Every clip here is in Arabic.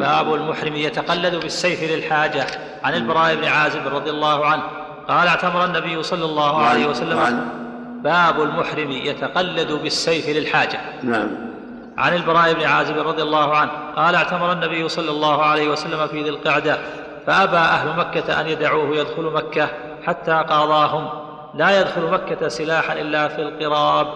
باب المحرم يتقلد بالسيف للحاجة. عن البراء بن عازب رضي الله عنه قال اعتمر النبي صلى الله عليه وسلم. وعن باب المحرم يتقلد بالسيف للحاجة. نعم. عن البراء بن عازب رضي الله عنه قال اعتمر النبي صلى الله عليه وسلم في ذي القعدة فأبى أهل مكة أن يدعوه يدخل مكة حتى قاضاهم. لا يدخل مكة سلاحا إلا في القراب.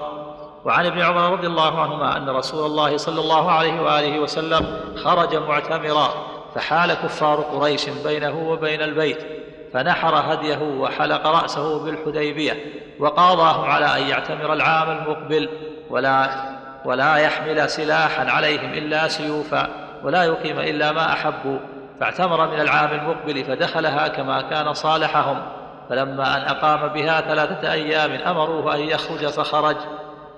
وعن ابن عمر رضي الله عنهما أن رسول الله صلى الله عليه وآله وسلم خرج معتمرا فحال كفار قريش بينه وبين البيت فنحر هديه وحلق رأسه بالحديبية وقاضاهم على أن يعتمر العام المقبل ولا ولا يحمل سلاحا عليهم إلا سيوفا ولا يقيم إلا ما أحبوا فاعتمر من العام المقبل فدخلها كما كان صالحهم فلما أن أقام بها ثلاثة أيام أمروه أن يخرج فخرج.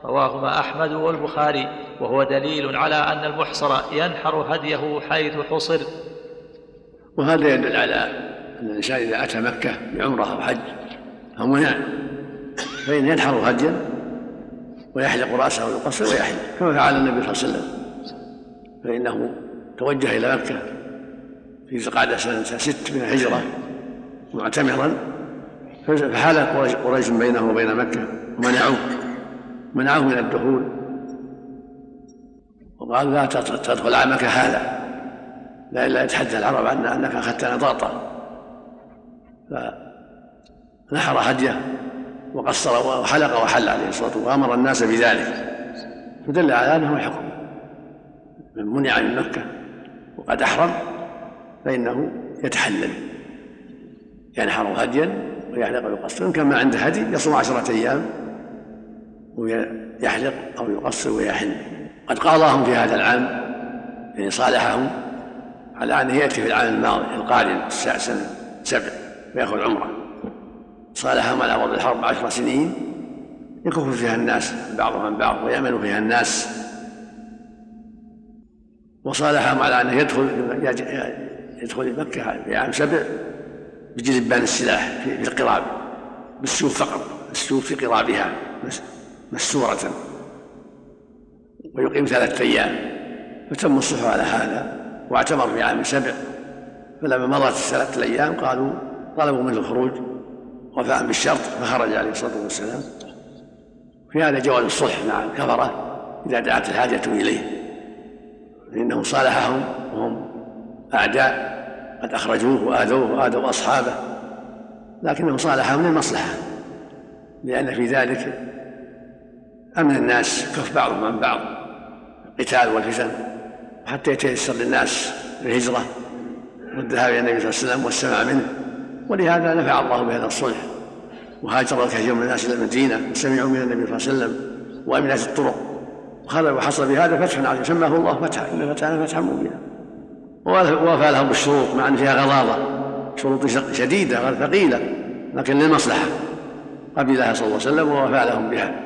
رواهما أحمد والبخاري وهو دليل على أن المحصر ينحر هديه حيث حصر. وهذا يدل على أن الإنسان إذا أتى مكة بعمرة أو حج أو منع فإن ينحر هديا ويحلق رأسه ويقصر ويحلق كما فعل النبي صلى الله عليه وسلم. فإنه توجه إلى مكة في ذي سنة ست من الهجرة معتمرا فحال قريش بينه وبين مكة ومنعوه منعوه من الدخول. وقال لا تدخل عامك هذا. لا الا يتحدث العرب عن أنك أخذت نطاطا فنحر هديه وقصر وحلق وحل عليه الصلاة والسلام وأمر الناس بذلك. فدل على انه الحكم. من منع من مكة وقد أحرم فإنه يتحلل. ينحر هديا ويحلق ويقصر ان كان ما عنده هدي يصوم عشرة أيام. ويحلق أو يقصر ويحل. قد قاضاهم في هذا العام يعني صالحهم على انه يأتي في العام الماضي القادم سنة سبع ويأخذ عمرة. صالحهم على وضع الحرب عشر سنين يكف فيها الناس بعضهم عن بعض ويأمن فيها الناس. وصالحهم على انه يدخل يدخل مكة في عام سبع بجلبان السلاح في القراب بالسيوف فقط السيوف في قرابها. مستورة. ويقيم ثلاثة أيام. فتم الصلح على هذا واعتمر في عام سبع. فلما مضت الثلاثة الأيام قالوا طلبوا منه الخروج وفاء بالشرط فخرج عليه الصلاة والسلام. في هذا جواز الصلح مع الكفرة إذا دعت الحاجة إليه. فإنه صالحهم وهم أعداء قد أخرجوه وآذوه وآذوا أصحابه. لكنه صالحهم للمصلحة لأن في ذلك أمن الناس كف بعضهم عن بعض القتال والفتن حتى يتيسر للناس الهجرة والذهاب إلى النبي صلى الله عليه وسلم والسماع منه. ولهذا نفع الله بهذا الصلح. وهاجر الكثير من الناس إلى المدينة وسمعوا من النبي صلى الله عليه وسلم وأمنت الطرق. وحصل بهذا فتح عظيم سماه الله فتحا إن فتحنا فتحا مبينا. ووفى لهم بالشروط مع أن فيها غضاضة شروط شديدة ثقيلة لكن للمصلحة. قبلها صلى الله عليه وسلم ووفى لهم بها.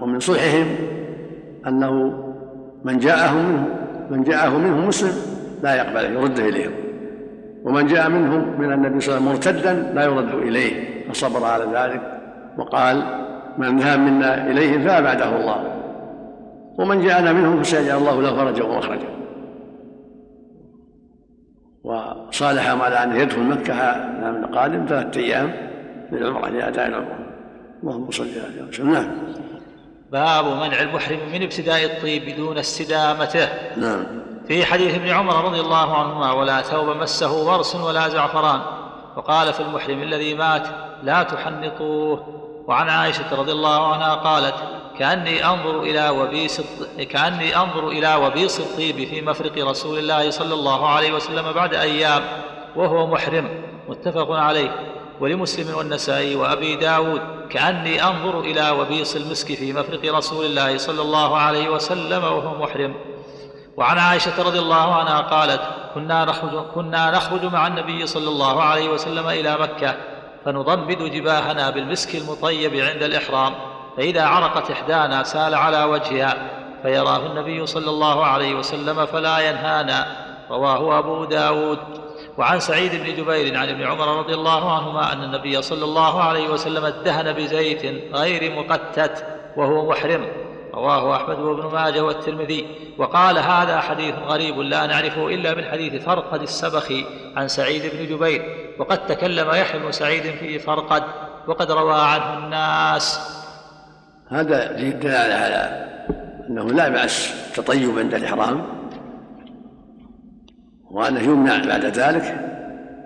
ومن صلحهم أنه من جاءه منه من جاءه منهم مسلم لا يقبله يرده إليهم ومن جاء منهم من النبي صلى الله عليه وسلم مرتدا لا يرد إليه. فصبر على ذلك وقال من ذهب منا إليهم فأبعده الله. ومن جاءنا منهم فسيجعل الله له فرجا ومخرجا. وصالحهم على أن يدخل مكة من القادم ثلاثة أيام للعمرة لأداء العمرة. اللهم صل على وسلم نعم. باب منع المحرم من ابتداء الطيب دون استدامته. نعم. في حديث ابن عمر رضي الله عنهما ولا ثوب مسه ورس ولا زعفران. وقال في المحرم الذي مات لا تحنطوه. وعن عائشة رضي الله عنها قالت كأني أنظر إلى وبيس كأني أنظر إلى وبيص الطيب في مفرق رسول الله صلى الله عليه وسلم بعد أيام وهو محرم. متفق عليه. ولمسلم والنسائي وأبي داود كأني أنظر إلى وبيص المسك في مفرق رسول الله صلى الله عليه وسلم وهو محرم. وعن عائشة رضي الله عنها قالت كنا نخرج, كنا نخرج مع النبي صلى الله عليه وسلم إلى مكة فنضمد جباهنا بالمسك المطيب عند الإحرام فإذا عرقت إحدانا سال على وجهها فيراه النبي صلى الله عليه وسلم فلا ينهانا. رواه أبو داود. وعن سعيد بن جبير عن ابن عمر رضي الله عنهما أن النبي صلى الله عليه وسلم ادهن بزيت غير مقتت وهو محرم. رواه أحمد وابن ماجه والترمذي. وقال هذا حديث غريب لا نعرفه إلا من حديث فرقد السبخي عن سعيد بن جبير. وقد تكلم يحيى بن سعيد في فرقد. وقد روى عنه الناس. هذا فيه دلالة على أنه لا بأس التطيب عند الإحرام. وأنه يمنع بعد ذلك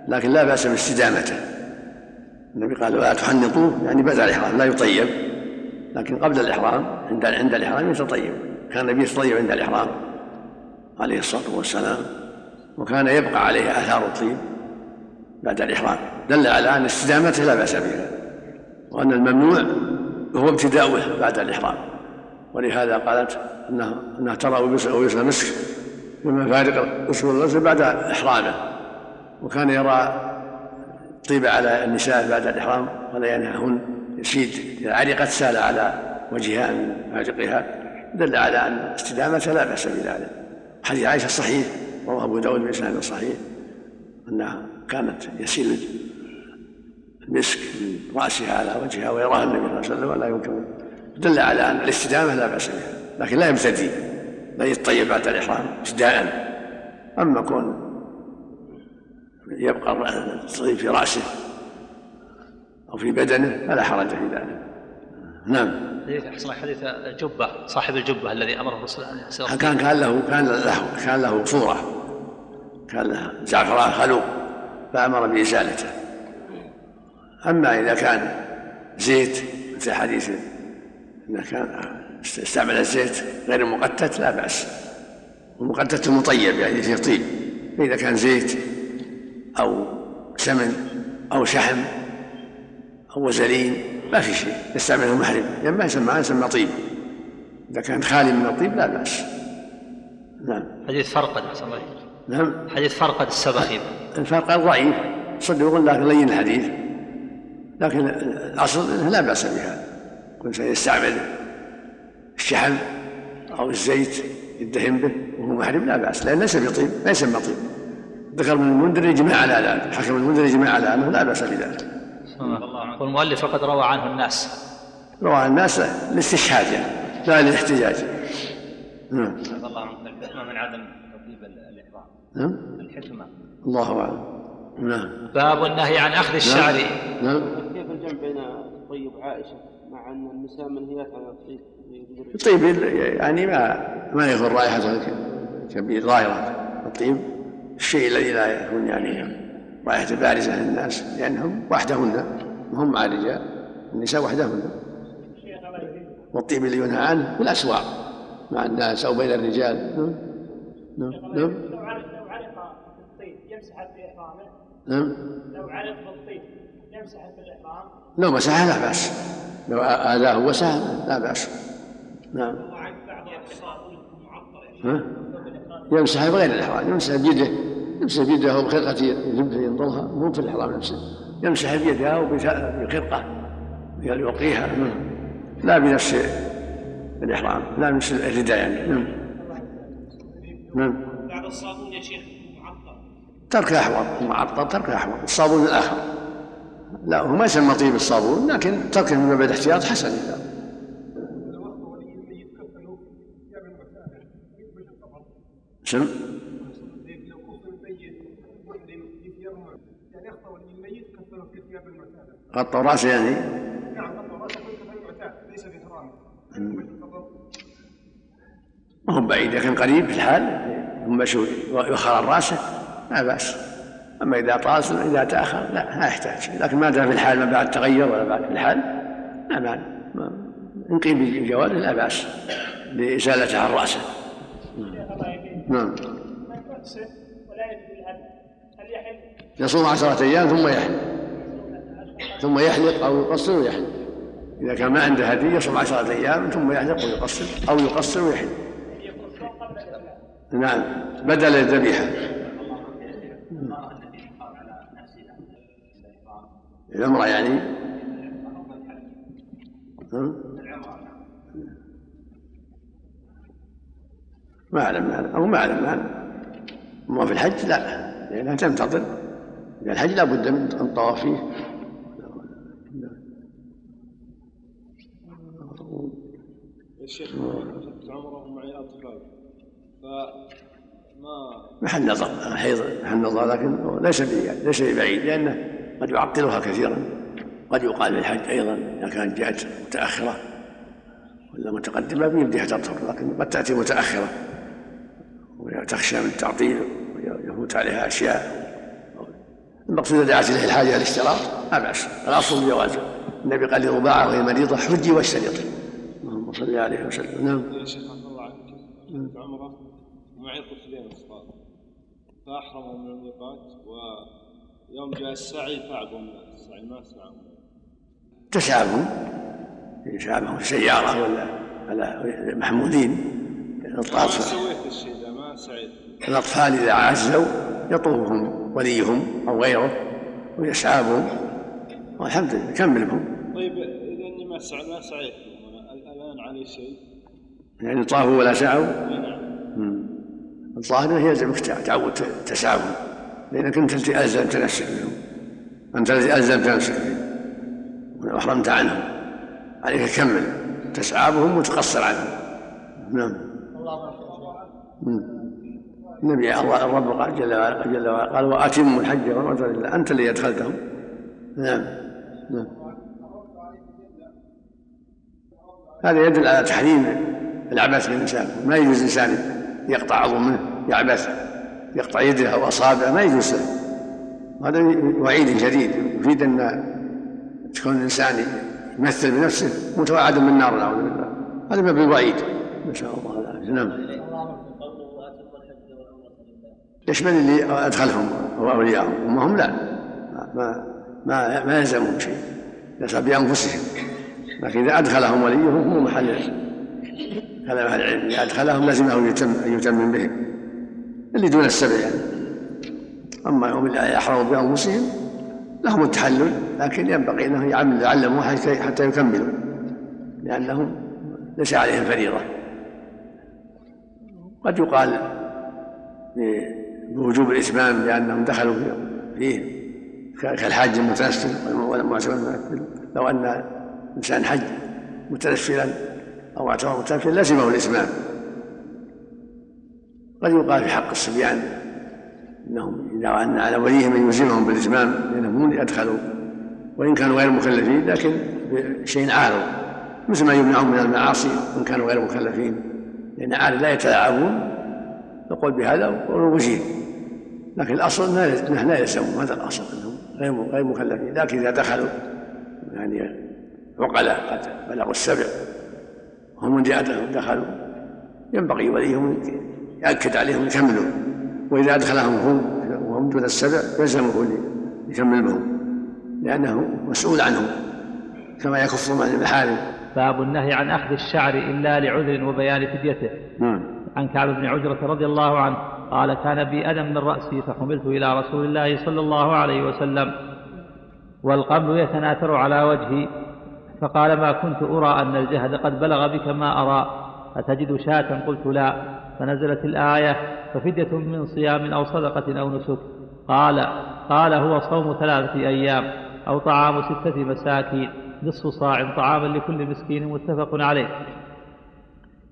لكن لا بأس باستدامته. النبي قال ولا تحنطوا يعني بعد الإحرام لا يطيب. لكن قبل الإحرام عند عند الإحرام يتطيب كان النبي يتطيب عند الإحرام عليه الصلاة والسلام وكان يبقى عليه آثار الطيب بعد الإحرام. دل على أن استدامته لا بأس بها وأن الممنوع هو ابتداؤه بعد الإحرام. ولهذا قالت انها إنها ترى ويسر مسك. مما فارق رسول الله بعد إحرامه. وكان يرى طيب على النساء بعد الإحرام ولا ينهاهن يسيد. إذا علقت سال على وجهها من فارقها دل على أن استدامة لا بأس بذلك. حديث عائشة صحيح رواه أبو داود بإسناد صحيح أنها كانت يسيل المسك من رأسها على وجهها ويراها النبي صلى الله عليه وسلم ولا يمكن. دل على أن الاستدامة لا بأس بها لكن لا يبتدي بل يطيب بعد الاحرام ابتداء اما كون يبقى الطيب في رأسه أو في بدنه فلا حرج في ذلك. نعم. حديث حديث جبة صاحب الجبة الذي أمره الرسول عليه الصلاه والسلام كان كان له كان له كان له صورة. كان له زعفران خلوق فأمر بإزالته. أما إذا كان زيت مثل حديث إذا كان استعمل الزيت غير المقتت لا بأس. المقتت المطيب يعني فيه طيب. فإذا كان زيت أو سمن أو شحم أو وزلين ما في شيء. يستعمله المحرم. لأن ما يسمى ما يسمى طيب. إذا كان خالي من الطيب لا بأس. نعم. حديث فرقد نعم. حديث فرقد السبخي الفرقد ضعيف. صدق لكن لين الحديث. لكن الأصل لا بأس بها. كل شيء يستعمل الشحم أو الزيت يدهن به وهو محرم لا بأس لأن ليس بطيب ما يسمى طيب ذكر من المنذر يجمع على ذلك حكم المنذر يجمع على أنه لا بأس بذلك. والمؤلف فقد روى عنه الناس. روى عن الناس الاستشهاد يعني لا للاحتجاج. نعم. الله عنك الحكمة من عدم تطيب الإحرام نعم. الحكمة الله أعلم. نعم. باب النهي عن أخذ الشعر. نعم. كيف الجمع بين طيب عائشة مع أن النساء منهيات عن الطيب؟ الطيب يعني ما ما يكون رائحة كبير ظاهرة. الطيب الشيء الذي لا يكون يعني رائحة بارزة للناس لأنهم وحدهن هم مع الرجال النساء وحدهن. والطيب اللي ينهى عنه في الأسواق مع الناس أو بين الرجال. نعم. نعم. نعم. لو علق بالطيب يمسح في إحرامه نعم لو علق بالطيب يمسح في الإحرام لو مسحه لا بأس. لو آذاه وسهل لا بأس. نعم؟ يمسح بغير الإحرام يمسح بيده يمسح بيده أو بخرقة ينظرها مو في الإحرام نفسه. يمسح بيده أو بخرقة يلقيها لا بنفس الإحرام لا بنفس الرداء يعني. نعم. نعم. بعد الصابون يا شيخ ترك أحوط معطر ترك أحوط الصابون الآخر. لا هو ما يسمى طيب الصابون لكن تركه من باب الاحتياط حسن. إذا شنو؟ غطوا رأسه يعني؟ نعم غطوا راسه ليس ما هو بعيد لكن قريب في الحال. ثم يخرر رأسه؟ لا بأس. أما إذا طال إذا تأخر لا ما يحتاج. لكن ما دام في الحال ما بعد تغير ولا بعد في الحال لا مانع إن قيل بجوازه لا بأس. لإزالته عن رأسه. نعم. يصوم عشرة أيام ثم يحلق. ثم يحلق أو يقصر ويحلق. إذا كان ما عنده هدي يصوم عشرة أيام ثم يحلق ويقصر أو يقصر ويحلق. نعم. بدل الذبيحة. العمرة يعني. ما أعلم ما أو ما أعلم ما أما في الحج لا لأنها تنتظر. الحج لا بد من الطواف فيه. الشيخ عمره ومعي أطفال. فما محل نظر الحيض محل نظر لكن ليس ليس ببعيد لأنه قد يعطلها كثيرا. قد يقال للحج أيضا إذا كانت جاءت متأخرة. ولا متقدمة بيمديها تطهر لكن قد تأتي متأخرة. وتخشى من التعطيل ويفوت عليها أشياء. المقصود إذا دعت إليه الحاجة الاشتراط لا بأس. الأصل جوازه النبي قال لرباعة وهي مريضة حجي واشترطي اللهم صل عليه وسلم. نعم. شيخ الله عنك عمره. ومعي طفلين اصغر فاحرموا من الميقات ويوم جاء السعي تعبوا من السعي ما سعوا تشابه. يشابه سيارة ولا على محمودين. ما سويت الشيء الأطفال إذا عزوا يطوفهم وليهم أو غيره ويسعابهم والحمد لله كمل بهم طيب إذا إني ما سعيت ما سعيت الآن علي شيء. يعني طافوا ولا سعوا؟ نعم. الظاهر أنه يلزمك تعود تسعهم لأنك أنت التي ألزمت نفسك بهم. أنت الذي ألزمت نفسك بهم. وأحرمت عنهم. عليك كمل. تسعى بهم وتقصر عنهم. نعم. النبي الله الرب قال جل وعلا جل وعلا قال واتموا الحج والعمرة لله. أنت اللي أدخلتهم. نعم نعم. هذا يدل على تحريم العبث بالانسان ما يجوز الإنسان يقطع عضو منه يعبث يقطع يده أو أصابعه ما يجوز له. هذا وعيد شديد. يفيد أن تكون الإنسان يمثل بنفسه متوعدا بالنار نعوذ بالله. هذا ما بالوعيد نسال الله. العافيه نعم. يشمل اللي أدخلهم أو أولياءهم؟ اما هم لا. ما ما ما يلزمهم شيء. يسعى بأنفسهم. لكن إذا أدخلهم وليهم هو محل كلام أهل العلم. إذا أدخلهم لزمه يتم أن يتمم بهم. اللي دون السبع. يعني أما هم اللي يحرموا بأنفسهم لهم التحلل. لكن ينبغي أنهم يعلموا حتى يكملوا. لأنهم ليس عليهم فريضة. قد يقال بوجوب الإتمام لأنهم دخلوا فيه كالحاج المتنفل والمعتمر المتنفل لو أن إنسان حج متنفلا أو اعتبر متنفلا لزمه الإتمام. قد يقال في حق الصبيان إنهم إذا ان على وليهم أن يلزمهم بالإتمام لأنهم هم أدخلوا. وإن كانوا غير مكلفين لكن بشيء عارض مثل ما يمنعهم من المعاصي ان كانوا غير مكلفين. لأن عارض لا يتلاعبون نقول بهذا وجيه لكن الأصل لا يلزمهم هذا الأصل انهم غير غير مكلفين. لكن إذا دخلوا يعني عقلاء قد بلغوا السبع هم من دخلوا ينبغي وليهم يأكد عليهم يكملوا. وإذا أدخلهم هم وهم دون السبع يلزمه يكمل بهم لأنه مسؤول عنهم كما يكف عن المحارم. باب النهي عن أخذ الشعر إلا لعذر وبيان فديته. نعم. عن كعب بن عجرة رضي الله عنه قال كان بي أدم من رأسي فحملت إلى رسول الله صلى الله عليه وسلم والقبل يتناثر على وجهي فقال ما كنت أرى أن الجهد قد بلغ بك ما أرى أتجد شاة؟ قلت لا. فنزلت الآية ففدية من صيام أو صدقة أو نسك. قال قال هو صوم ثلاثة أيام أو طعام ستة مساكين نصف صاع طعاما لكل مسكين متفق عليه.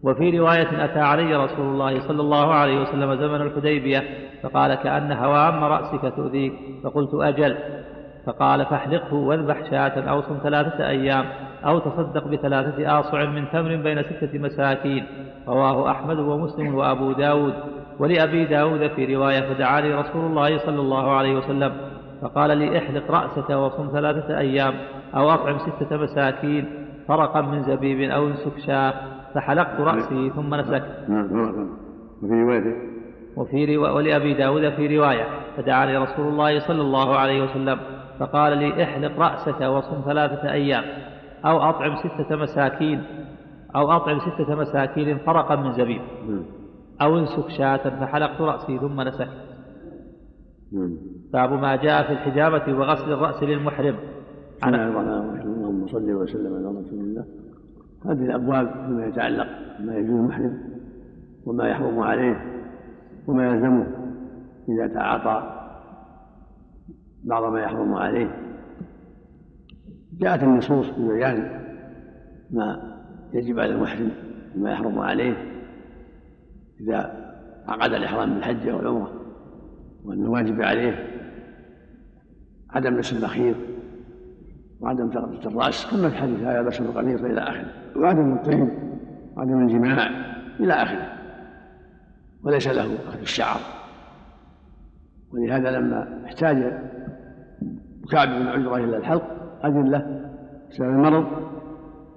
وفي رواية أتى علي رسول الله صلى الله عليه وسلم زمن الحديبية فقال كأن هوام رأسك تؤذيك. فقلت أجل. فقال فاحلقه واذبح شاة أو صم ثلاثة أيام أو تصدق بثلاثة آصع من تمر بين ستة مساكين. رواه أحمد ومسلم وأبو داود. ولأبي داود في رواية فدعاني رسول الله صلى الله عليه وسلم. فقال لي احلق رأسك وصم ثلاثة أيام أو أطعم ستة مساكين. فرقا من زبيب أو انسك شاة. فحلقت رأسي ثم نسكت. وفي رواية. وفي روا... ولأبي داود في رواية فدعاني رسول الله صلى الله عليه وسلم فقال لي احلق رأسك وصم ثلاثة أيام أو أطعم ستة مساكين أو أطعم ستة مساكين فرقا من زبيب. أو انسك شاة فحلقت رأسي ثم نسكت. باب ما جاء في الحجامة وغسل الرأس للمحرم. عن اللهم صل وسلم على رسول الله. هذه الأبواب فيما يتعلق بما يجوز المحرم وما يحرم عليه وما يلزمه إذا تعاطى بعض ما يحرم عليه. جاءت النصوص ببيان ما يجب على المحرم مما يحرم عليه إذا عقد الإحرام بالحج أو العمرة وأن الواجب عليه عدم لبس البخير وعدم تغطية الرأس كما في الحديث هذا لبس القميص إلى آخره. وعدم الطيب وعدم الجماع. إلى آخره. وليس له أخذ الشعر. ولهذا لما احتاج كعب بن عجرة إلى الحلق أذن له بسبب المرض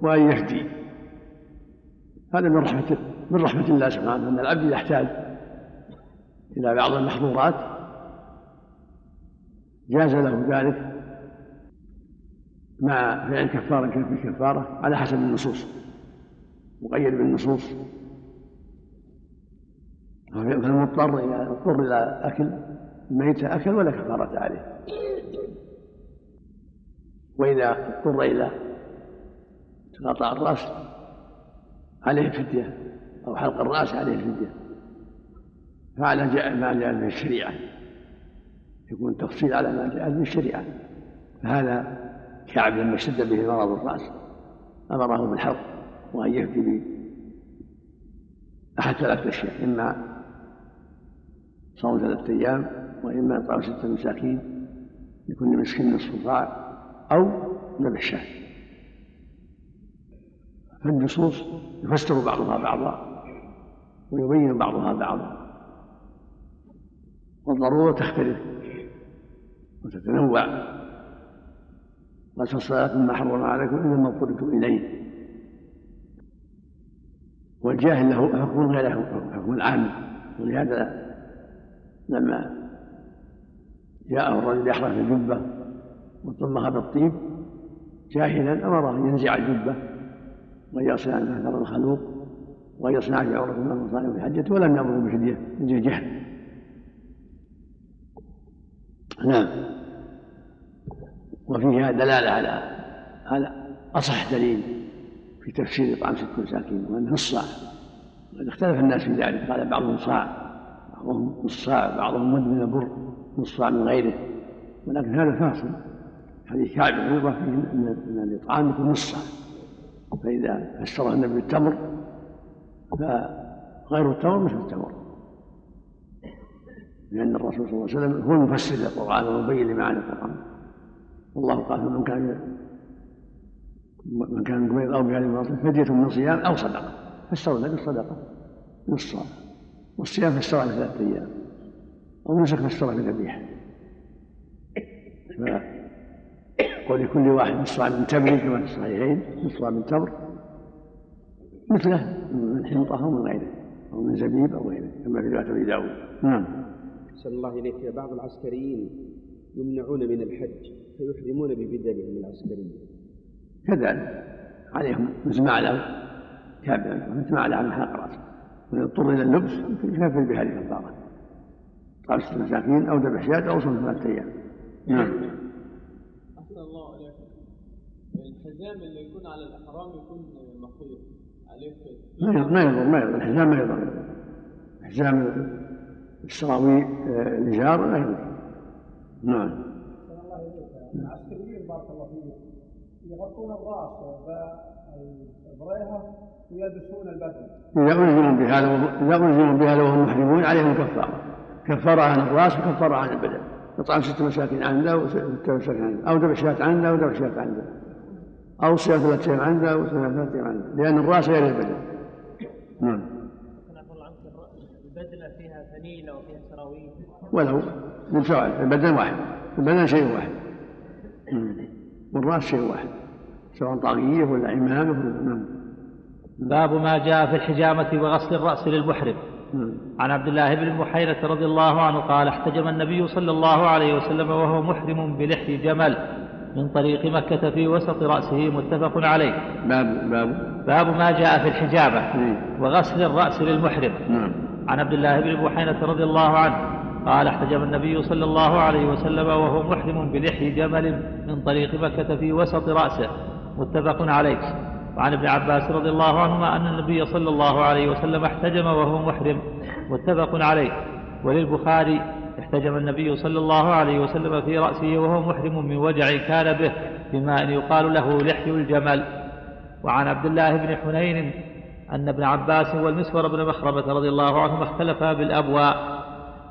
وأن يهدي. هذا من رحمة من رحمة الله سبحانه أن العبد يحتاج إلى بعض المحظورات جاز له ذلك. مع فعل كفارة في الكفارة على حسب النصوص مقيد بالنصوص. فالمضطر إذا اضطر إلى أكل الميتة أكل ولا كفارة عليه. وإذا اضطر إلى تقاطع الرأس عليه فدية أو حلق الرأس عليه فدية. فعلى ما جاء من الشريعة يكون تفصيل على ما جاء من الشريعة. فهذا كعب لما اشتد به مرض الرأس أمره بالحلق وأن يهدي بأحد ثلاثة أشياء إما صوم ثلاثة أيام وإما إطعام ستة مساكين لكل مسكين نصف صاع أو ذبح شاة فالنصوص يفسر بعضها بعضا ويبين بعضها بعضا. والضرورة تختلف وتتنوع. قال الصلاة مما حرم عليكم إلا ما اضطررتم إليه. والجاهل له حكم غير حكم؟ العام. ولهذا لما جاءه الرجل يحرق الجبة وطمها بالطيب جاهلا أمره أن ينزع الجبة ويغسل عنه أثر الخلوق ويصنع في عورة من المصائب في حجته ولم يأمره بفدية من الجهل. نعم. وفيها دلالة على على أصح دليل في تفسير إطعام ست مساكين وأنه الصاع وقد اختلف الناس في ذلك قال بعضهم صاع بعضهم نص صاع بعضهم مد من البر نص صاع من غيره. ولكن هذا فاصل. حديث كعب بن فيه ان الإطعام يكون نص صاع فإذا فسره النبي بالتمر فغير التمر مثل التمر. لأن الرسول صلى الله عليه وسلم هو المفسر للقرآن والمبين لمعاني القرآن. والله قال من كان من كان قبيض أو بهذه فدية من صيام أو صدقة. فسروا ذلك الصدقة نص والصيام فسره ثلاثة أيام. أو نسك فسره بذبيحة ولكل واحد نصف من تمر كما في الصحيحين نصف من تمر. مثله من حنطة أو من غيره أو من زبيب أو غيره كما في رواية أبي داود. نعم. صلى الله إليك بعض العسكريين يمنعون من الحج. فيحرمون ببدلهم العسكرية كذلك. عليهم مثل ما على كابع مثل ما على عن حلق راسه من اضطر إلى اللبس يكفر بهذه الكفاره قال ست مساكين أو ذبح شاة أو صوم ثلاثة أيام. نعم. أحسن الله عليكم الحزام اللي يكون على الإحرام يكون مخيط عليه ما يضر ما يضر الحزام ما يضر. الحزام السراوي الإزار لا يضر. نعم. العسكريين بارك الله فيك يغطون الراس والبيريه ويلبسون البدن إذا ألزموا بهذا إذا ألزموا بهذا وهم محرمون عليهم كفارة. كفارة عن الرأس وكفارة عن البدن إطعام ست مساكين عن ذا وست مساكين عن ذا أو ذبح شاة عن ذا وذبح شاة عن ذا أو صيام ثلاثة أيام عن ذا وصيام أيام عن ذا لأن الرأس غير البدن نعم. البدلة فيها فنيلة وفيها سراويل. ولو بالفعل البدن واحد. البدن شيء واحد. والرأس شيء واحد سواء طاغية ولا عمامة ولا نعم باب ما جاء في الحجامة وغسل الرأس للمحرم. عن عبد الله بن محيرة رضي الله عنه قال احتجم النبي صلى الله عليه وسلم وهو محرم بلحي جمل من طريق مكة في وسط رأسه متفق عليه. باب باب. باب ما جاء في الحجامة نعم. وغسل الرأس للمحرم. نعم. عن عبد الله بن بحينة رضي الله عنه قال احتجم النبي صلى الله عليه وسلم وهو محرم بلحي جمل من طريق مكة في وسط رأسه. متفق عليه. وعن ابن عباس رضي الله عنهما أن النبي صلى الله عليه وسلم احتجم وهو محرم. متفق عليه. وللبخاري احتجم النبي صلى الله عليه وسلم في رأسه وهو محرم من وجع كان به بما أن يقال له لحي الجمل. وعن عبد الله بن حنين أن ابن عباس والمسور بن مخرمة رضي الله عنهما اختلفا بالأبواء.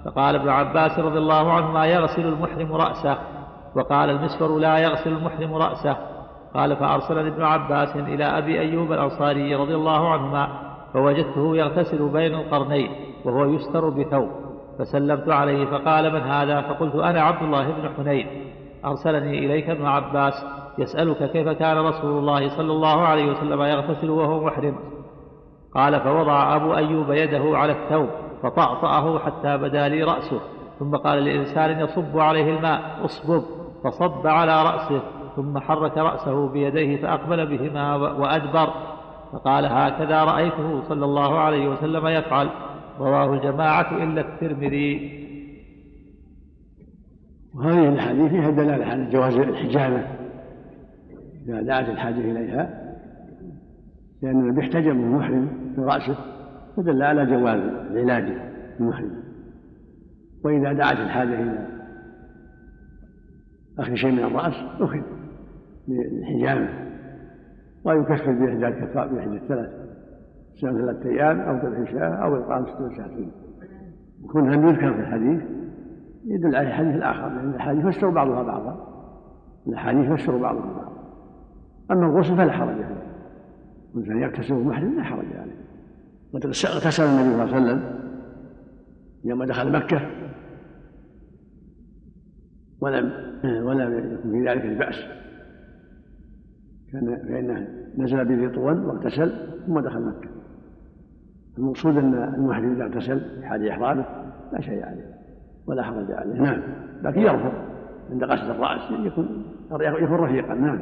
فقال ابن عباس رضي الله عنهما يغسل المحرم رأسه. وقال المسور لا يغسل المحرم رأسه. قال فأرسلني ابن عباس إلى أبي أيوب الأنصاري رضي الله عنهما فوجدته يغتسل بين القرنين وهو يستر بثوب. فسلمت عليه فقال من هذا؟ فقلت أنا عبد الله بن حنين. أرسلني إليك ابن عباس يسألك كيف كان رسول الله صلى الله عليه وسلم يغتسل وهو محرم؟ قال فوضع أبو أيوب يده على الثوب فطأطأه حتى بدا لي رأسه ثم قال لإنسان يصب عليه الماء اصبب فصب على رأسه ثم حرك رأسه بيديه فأقبل بهما وأدبر. فقال هكذا رأيته صلى الله عليه وسلم يفعل. رواه الجماعة إلا الترمذي. وهذه الأحاديث فيها دلالة على جواز الحجامة. إذا دعت الحاجة إليها لأن النبي احتجم المحرم في رأسه. فدل على جواز العلاج المحرم وإذا دعت الحاجة إلى أخذ شيء من الرأس أخذ للحجامة ويكفر بإحدى الكفاء بإحدى الثلاث سواء ثلاثة أيام أو ذبح شاة أو إطعام ستة مساكين يكون هم يذكر في الحديث يدل على الحديث الآخر لأن الأحاديث يفسر بعضها بعضا. الأحاديث يفسر بعضها بعضا. أما الغسل فلا حرج عليه. الإنسان يغتسل محرم لا حرج عليه. اغتسل النبي صلى الله عليه وسلم يوم دخل مكة ولم ولم يكن في ذلك البأس. كان فإنه نزل بذي طول واغتسل ثم دخل مكة. المقصود أن المحرم إذا اغتسل في حال إحرامه لا شيء عليه ولا حرج عليه. نعم. لكن يرفض. عند قصد الرأس يكون يكون رفيقا. نعم.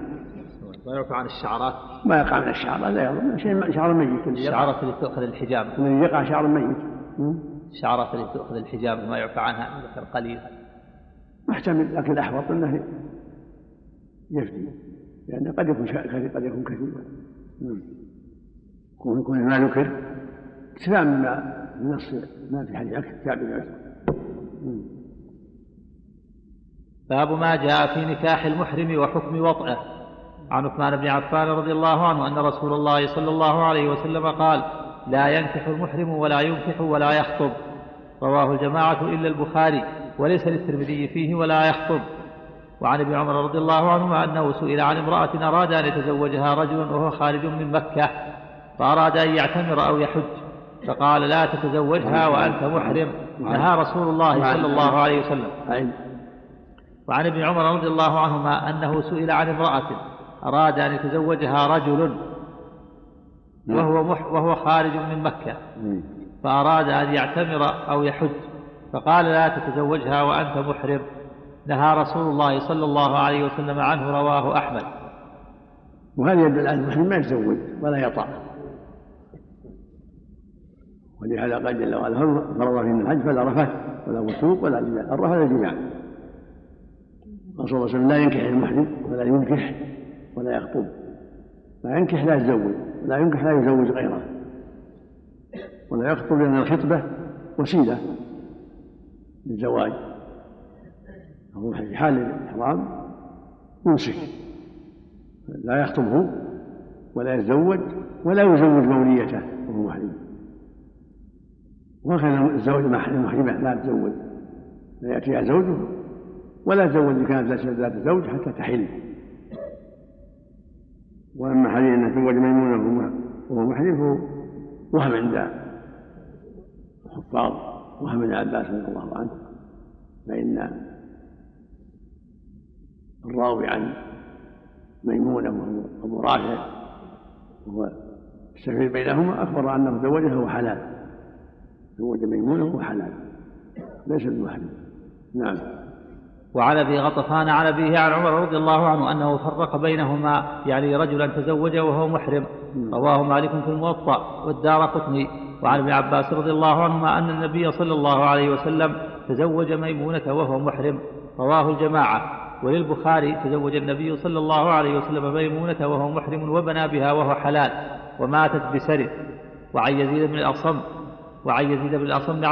ما يرفع عن الشعرات. ما يقع من الشعر لا يضر. شيء شعر ميت. الشعرات اللي تؤخذ الحجاب. الذي يقع شعر ميت. الشعرات اللي تؤخذ الحجاب ما يعفى عنها ذكر قليل. محتمل لكن الاحوط أنه يفتي. لأن قد يكون قد يكون كثيرا. يكون يكون ما ذكر. اتباع مما النص ما في حديث كتاب العسر باب ما جاء في نكاح المحرم وحكم وطئه. عن عثمان بن عفان رضي الله عنه أن رسول الله صلى الله عليه وسلم قال لا ينكح المحرم ولا ينكح ولا يخطب. رواه الجماعة إلا البخاري وليس للترمذي فيه ولا يخطب. وعن ابن عمر رضي الله عنهما أنه سئل عن امرأة أراد أن يتزوجها رجل وهو خارج من مكة فأراد أن يعتمر أو يحج. فقال لا تتزوجها وأنت محرم. نهى رسول الله صلى الله عليه وسلم. وعن ابن عمر رضي الله عنهما أنه سئل عن امرأة أراد أن يتزوجها رجل وهو مح وهو خارج من مكة. فأراد أن يعتمر أو يحج. فقال لا تتزوجها وأنت محرم. نهى رسول الله صلى الله عليه وسلم عنه رواه أحمد. وهذا يدل على المحرم ما يتزوج ولا يطع. ولهذا قال جل وعلا فرض في الحج فلا رفث ولا فسوق ولا جماع. الرفث الجماع الرسول صلى الله عليه وسلم لا ينكح المحرم ولا ينكح ولا يخطب. لا ينكح لا يتزوج لا ينكح لا يزوج غيره. ولا يخطب لأن الخطبة وسيلة للزواج. هو في حال الإحرام يمسك لا يخطبه ولا يتزوج ولا يزوج موليته وهو محرم وهكذا الزوج المحرمة لا تزوج لا يأتيها زوجه ولا تزوج إن كانت ذات زوج حتى تحل. وأما حديث ان تزوج ميمونه وهو محرم فهو وهم عند الحفاظ وهم ابن عباس رضي الله عنه فإن الراوي عن ميمونة وهو أبو رافع وهو السفير بينهما أخبر انه تزوجها وهو حلال. تزوج ميمونة وهو حلال. ليس بمحرم نعم. وعن ابي غطفان عن ابيه عن عمر رضي الله عنه أنه فرق بينهما يعني رجلا تزوج وهو محرم. رواه مالك في الموطأ والدار قطني. وعن ابن عباس رضي الله عنهما أن النبي صلى الله عليه وسلم تزوج ميمونة وهو محرم. رواه الجماعة. وللبخاري تزوج النبي صلى الله عليه وسلم ميمونة وهو محرم وبنى بها وهو حلال وماتت بسره وعن يزيد بن الأصم وعن يزيد بن الأصم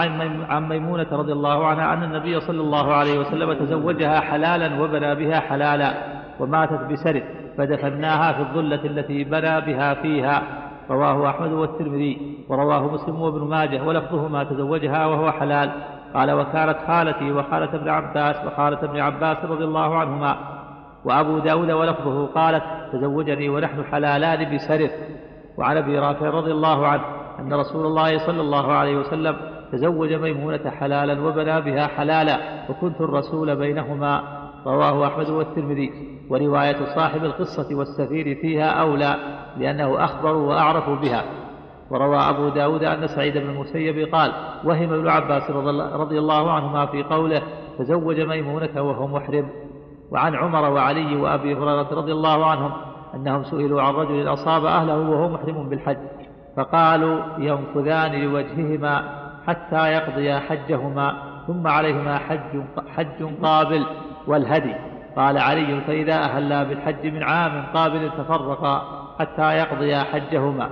عن ميمونة رضي الله عنها أن النبي صلى الله عليه وسلم تزوجها حلالا وبنى بها حلالا وماتت بسرد فدفناها في الظلة التي بنى بها فيها. رواه أحمد والترمذي ورواه مسلم وابن ماجه ولفظهما تزوجها وهو حلال. قال وكانت خالتي وخالة ابن عباس وخالة ابن عباس رضي الله عنهما. وأبو داود ولفظه قالت تزوجني ونحن حلالان بسرف وعن أبي رافع رضي الله عنه أن رسول الله صلى الله عليه وسلم تزوج ميمونة حلالا وبنى بها حلالا وكنت الرسول بينهما رواه أحمد والترمذي. ورواية صاحب القصة والسفير فيها أولى لأنه أخبر وأعرف بها. وروى أبو داود أن سعيد بن المسيب قال وهم ابن عباس رضي الله عنهما في قوله تزوج ميمونة وهو محرم وعن عمر وعلي وأبي هريرة رضي الله عنهم أنهم سئلوا عن رجل أصاب أهله وهو محرم بالحج. فقالوا ينفذان لوجههما حتى يقضيا حجهما ثم عليهما حج, حج قابل والهدي. قال علي فإذا أهلا بالحج من عام قابل تفرقا حتى يقضيا حجهما.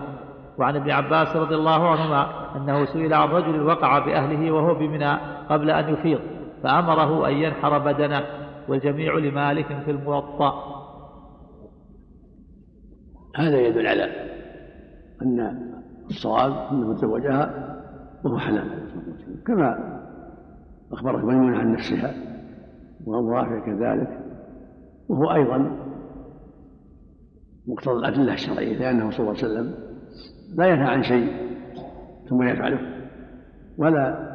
وعن ابن عباس رضي الله عنهما أنه سئل عن رجل وقع بأهله وهو بمنى قبل أن يفيض فأمره أن ينحر بدنه والجميع لمالك في الموطأ. هذا يدل على أن الصواب أنه تزوجها وهو حلال كما أخبرت ميمونة عن نفسها وأبو رافع كذلك وهو أيضا مقتضى الأدلة الشرعية لأنه صلى الله عليه وسلم لا ينهى عن شيء ثم يفعله ولا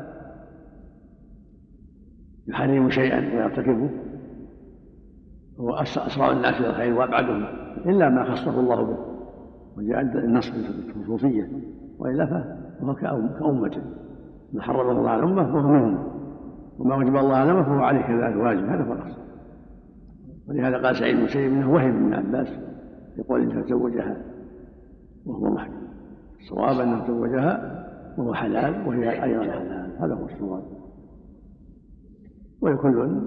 يحرم شيئا ويرتكبه هو أسرع الناس إلى الخير وأبعدهم إلا ما خصه الله به. وجاء النص بالخصوصية وإلا فهو كأمته ما حرم الله على الأمة فهو منهم وما وجب الله على الأمة فهو عليه كذلك واجب. هذا هو الأصل. ولهذا قال سعيد بن مسيب إنه وهم ابن عباس يقول انه تزوجها وهو محرم الصواب انه تزوجها وهو حلال وهي أيضا حلال. هذا هو الصواب. ولكل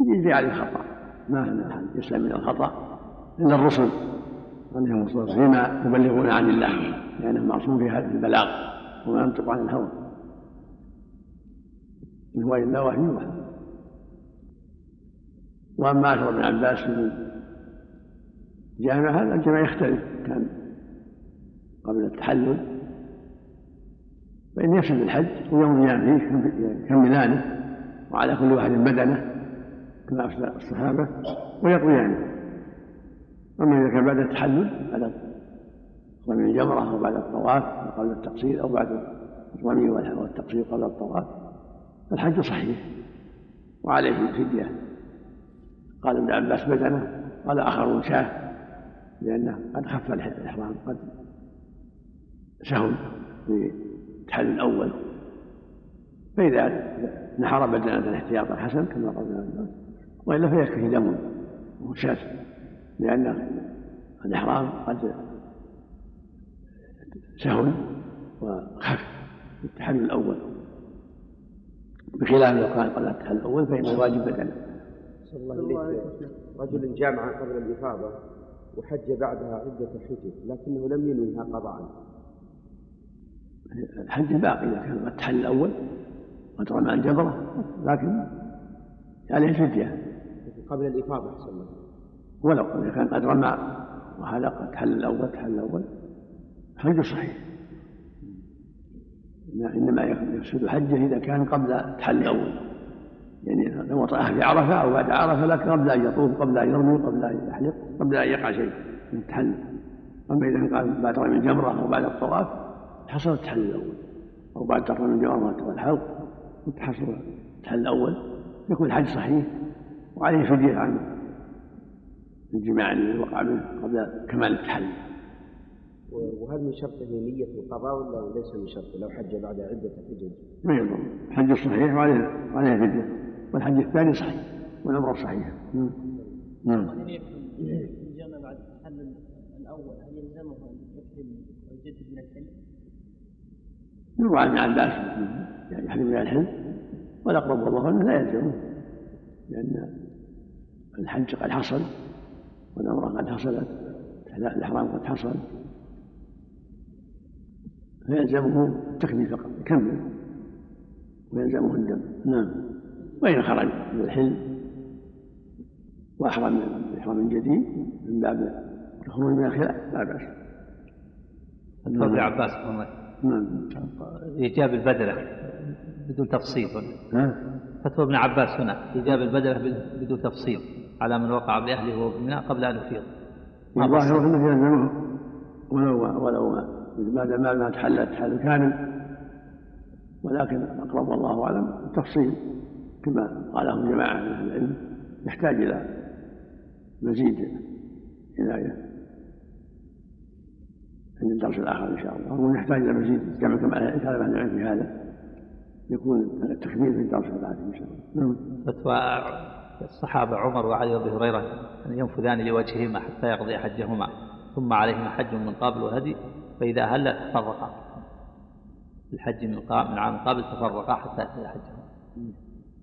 يجري عليه الخطأ. ما يسلم من الخطأ الا الرسل. عليهم الصلاه والسلام فيما يبلغون عن الله لأنه معصوم في هذا البلاغ وما ينطق عن الهوى. إن هو إلا وحي يوحى. وأما اثر ابن عباس في الجامع هذا الجامع يختلف. كان قبل التحلل فإن يفسد الحج ويوم فيه يكملانه وعلى كل واحد بدنه كما أفسد الصحابة ويقضيانه. أما إذا كان بعد التحلل بعد رمي الجمرة أو بعد الطواف قبل التقصير أو بعد الرمي والتقصير قبل الطواف فالحج صحيح وعليه الفدية. قال ابن عباس بدنه قال آخرون شاه لأنه قد خف الإحرام قد سهل في التحلل الأول. فإذا نحر بدنة احتياطا حسن كما قال ابن عباس وإلا فيكفيه دم وشاة. لأن الإحرام قد سهل وخف في التحلل الأول. بخلاف لو كان قبل التحلل الأول فإن الواجب بدنه صلى الله عليه رجل جامع قبل الإفاضة وحج بعدها عدة حجج لكنه لم ينويها قضاء. الحج باقي إذا كان قد تحل الأول قد رمى الجبرة لكن عليه فدية قبل الإفاضة أحسن الله ولو إذا كان قد رمى قد تحل الأول تحل الأول. حج صحيح. إنما يفسد حجة إذا كان قبل تحل الأول. يعني لو وطأها في عرفة أو بعد عرفة لكن قبل أن يطوف قبل أن يرمي قبل أن يحلق قبل أن يقع شيء من التحلل أما إذا قال بعد رمي الجمرة أو بعد الطواف حصل التحلل الأول. أو بعد رمي الجمرة والحلق حصل التحلل الأول. يكون الحج صحيح وعليه فدية عن الجماع الذي وقع منه قبل كمال التحلل وهل من شرطه نية القضاء ولا ليس من شرطه؟ لو حج بعد عدة حجج؟ ما يضر. الحج صحيح وعليه وعليه فدية والحج الثاني صحيح والعمرة صحيحة. نعم نعم الجامع بعد التحلل الأول؟ هل يلزمه أن يكتب ويجدد من الحلم؟ يروى عن ابن عباس يعني يحرم من الحلم. والأقرب والله أنه لا يلزمه لأن الحج قد حصل. والعمرة قد حصلت الإحرام قد حصل. فيلزمه التكبير فقط يكمل ويلزمه الدم. نعم. وإن خرج من الحلم. وأحرم بإحرام جديد من باب الخروج من الخلاف لا بأس. ابن عباس نعم. إيجاب البدلة بدون تفصيل. فتوى ابن عباس هنا إيجاب البدلة بدون تفصيل. على من وقع بأهله وهو بمنى قبل أن يفيض. الظاهر أنه يلزمه ولو ولو بعد ما ما تحل تحل كامل. ولكن أقرب والله أعلم التفصيل كما قاله جماعة من أهل العلم يحتاج إلى مزيد عناية عند الدرس الآخر إن شاء الله. ونحتاج إلى مزيد جمع كما كلام أهل العلم في هذا يكون التكميل في الدرس الآخر إن شاء الله. نعم. فتوى الصحابة عمر وعلي وأبي هريرة أن ينفذان لوجههما حتى يقضي حجهما ثم عليهما حج من قبل وهدي فإذا هل تفرقا. الحج من من عام قبل تفرقا حتى يقضي حجهما.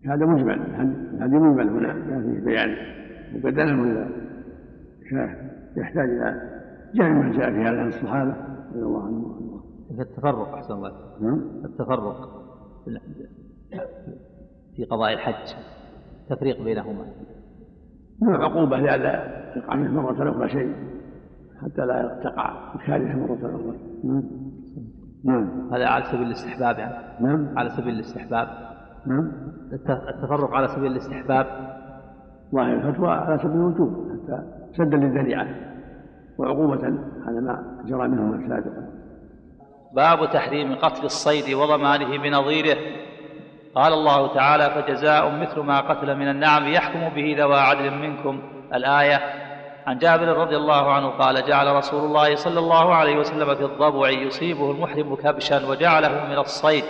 هذا مجمل هذا مجمل هنا ما فيه بيان مبدلا ولا يحتاج إلى جاء ما جاء في هذا عن الصحابة رضي الله عنهم. التفرق أحسن الله نعم. التفرق في قضاء الحج. تفريق بينهما. نعم. عقوبة لئلا يقع منه مرة أخرى شيء حتى لا تقع الكارثة مرة أخرى نعم. نعم. هذا على سبيل الاستحباب يعني. نعم. على سبيل الاستحباب. نعم. التفرق على سبيل الاستحباب. ظاهر الفتوى على سبيل الوجوب حتى سدا للذريعة وعقوبة على ما جرى منهما سابقا. باب تحريم قتل الصيد وضمانه بنظيره. قال الله تعالى فجزاء مثل ما قتل من النعم يحكم به ذوى عدل منكم. الآية عن جابر رضي الله عنه قال جعل رسول الله صلى الله عليه وسلم في الضبع يصيبه المحرم كبشا وجعله من الصيد.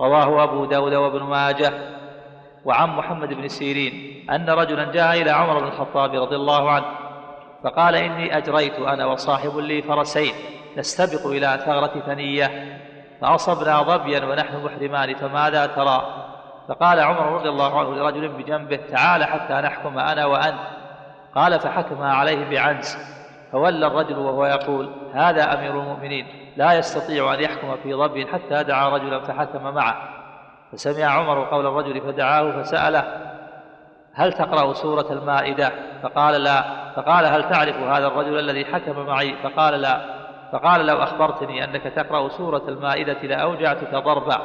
رواه أبو داود وابن ماجه وعن محمد بن سيرين أن رجلا جاء إلى عمر بن الخطاب رضي الله عنه فقال إني أجريت أنا وصاحب لي فرسين نستبق إلى ثغرة ثنية. فأصبنا ظبيا ونحن محرمان فماذا ترى؟ فقال عمر رضي الله عنه لرجل بجنبه تعال حتى نحكم أنا وأنت. قال فحكم عليه بعنز فولى الرجل وهو يقول هذا أمير المؤمنين لا يستطيع أن يحكم في ظبي حتى دعا رجلا فحكم معه. فسمع عمر قول الرجل فدعاه فسأله هل تقرأ سورة المائدة؟ فقال لا. فقال هل تعرف هذا الرجل الذي حكم معي؟ فقال لا. فقال لو أخبرتني أنك تقرأ سورة المائدة لأوجعتك ضربا.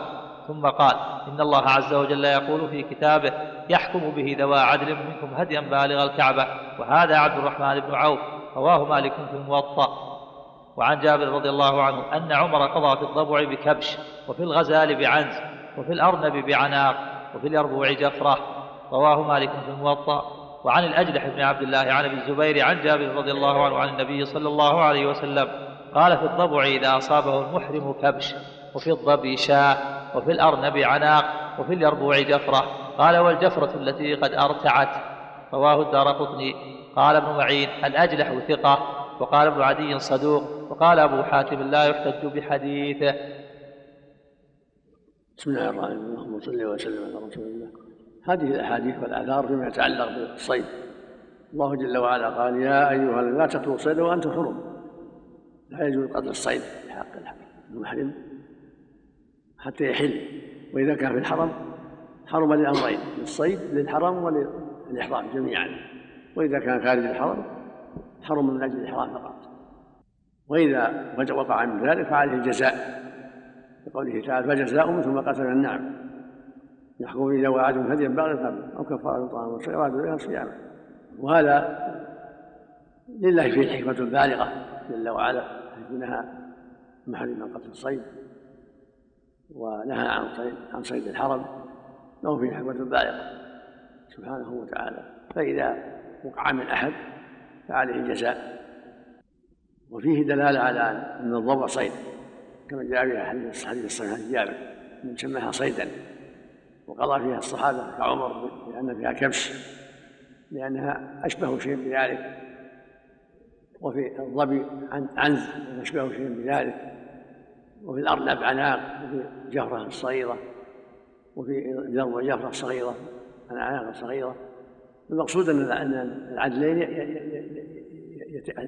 ثم قال إن الله عز وجل يقول في كتابه يحكم به ذوى عدل منكم هديا بالغ الكعبة. وهذا عبد الرحمن بن عوف رواه مالك في الموطأ. وعن جابر رضي الله عنه أن عمر قضى في الضبع بكبش وفي الغزال بعنز وفي الأرنب بعناق وفي اليربوع جفرة. رواه مالك في الموطأ. وعن الأجلح بن عبد الله عن أبي الزبير عن جابر رضي الله عنه عن النبي صلى الله عليه وسلم. قال في الضبع إذا أصابه المحرم كبش وفي الضبي شاة وفي الأرنب عناق وفي اليربوع جفرة. قال والجفرة التي قد أرتعت. رواه الدار قطني. قال ابن معين الأجلح ثقة؟ وقال ابن عدي صدوق. وقال أبو حاتم لا يحتج بحديثه. بسم الله الرحمن الرحيم. اللهم صل وسلم على رسول الله. هذه الأحاديث والآثار فيما يتعلق بالصيد. الله جل وعلا قال يا أيها لا تقتلوا الصيد وأنتم حرم. لا يجوز قتل الصيد في حق المحرم حتى يحل. وإذا كان في الحرم حرم لامرين للصيد للحرم وللإحرام جميعا. وإذا كان خارج الحرم حرم من أجل الإحرام فقط. وإذا وقع من ذلك فعليه الجزاء. لقوله تعالى فجزاء مثل ما قتل النعم. يحكم إذا وعدهم هديا بعد الفم أو كفارة طعام وسيرات إليها صياما وهذا لله فيه حكمة بالغة جل وعلا حيث نهى محرم عن قتل الصيد ونهى عن صيد عن صيد الحرم له فيه حكمة بالغة سبحانه وتعالى. فإذا وقع من أحد فعليه الجزاء. وفيه دلالة على أن الضبع صيد كما جاء في حديث الصحيح جابر من سماها صيدا. وقضى فيها الصحابة كعمر لأن فيها كبش لأنها أشبه شيء بذلك. وفي الظبي عنز أشبه شيء بذلك وفي الأرنب عناق وفي جفرة صغيرة وفي ذرب جفرة صغيرة العناق الصغيرة المقصود أن العدلين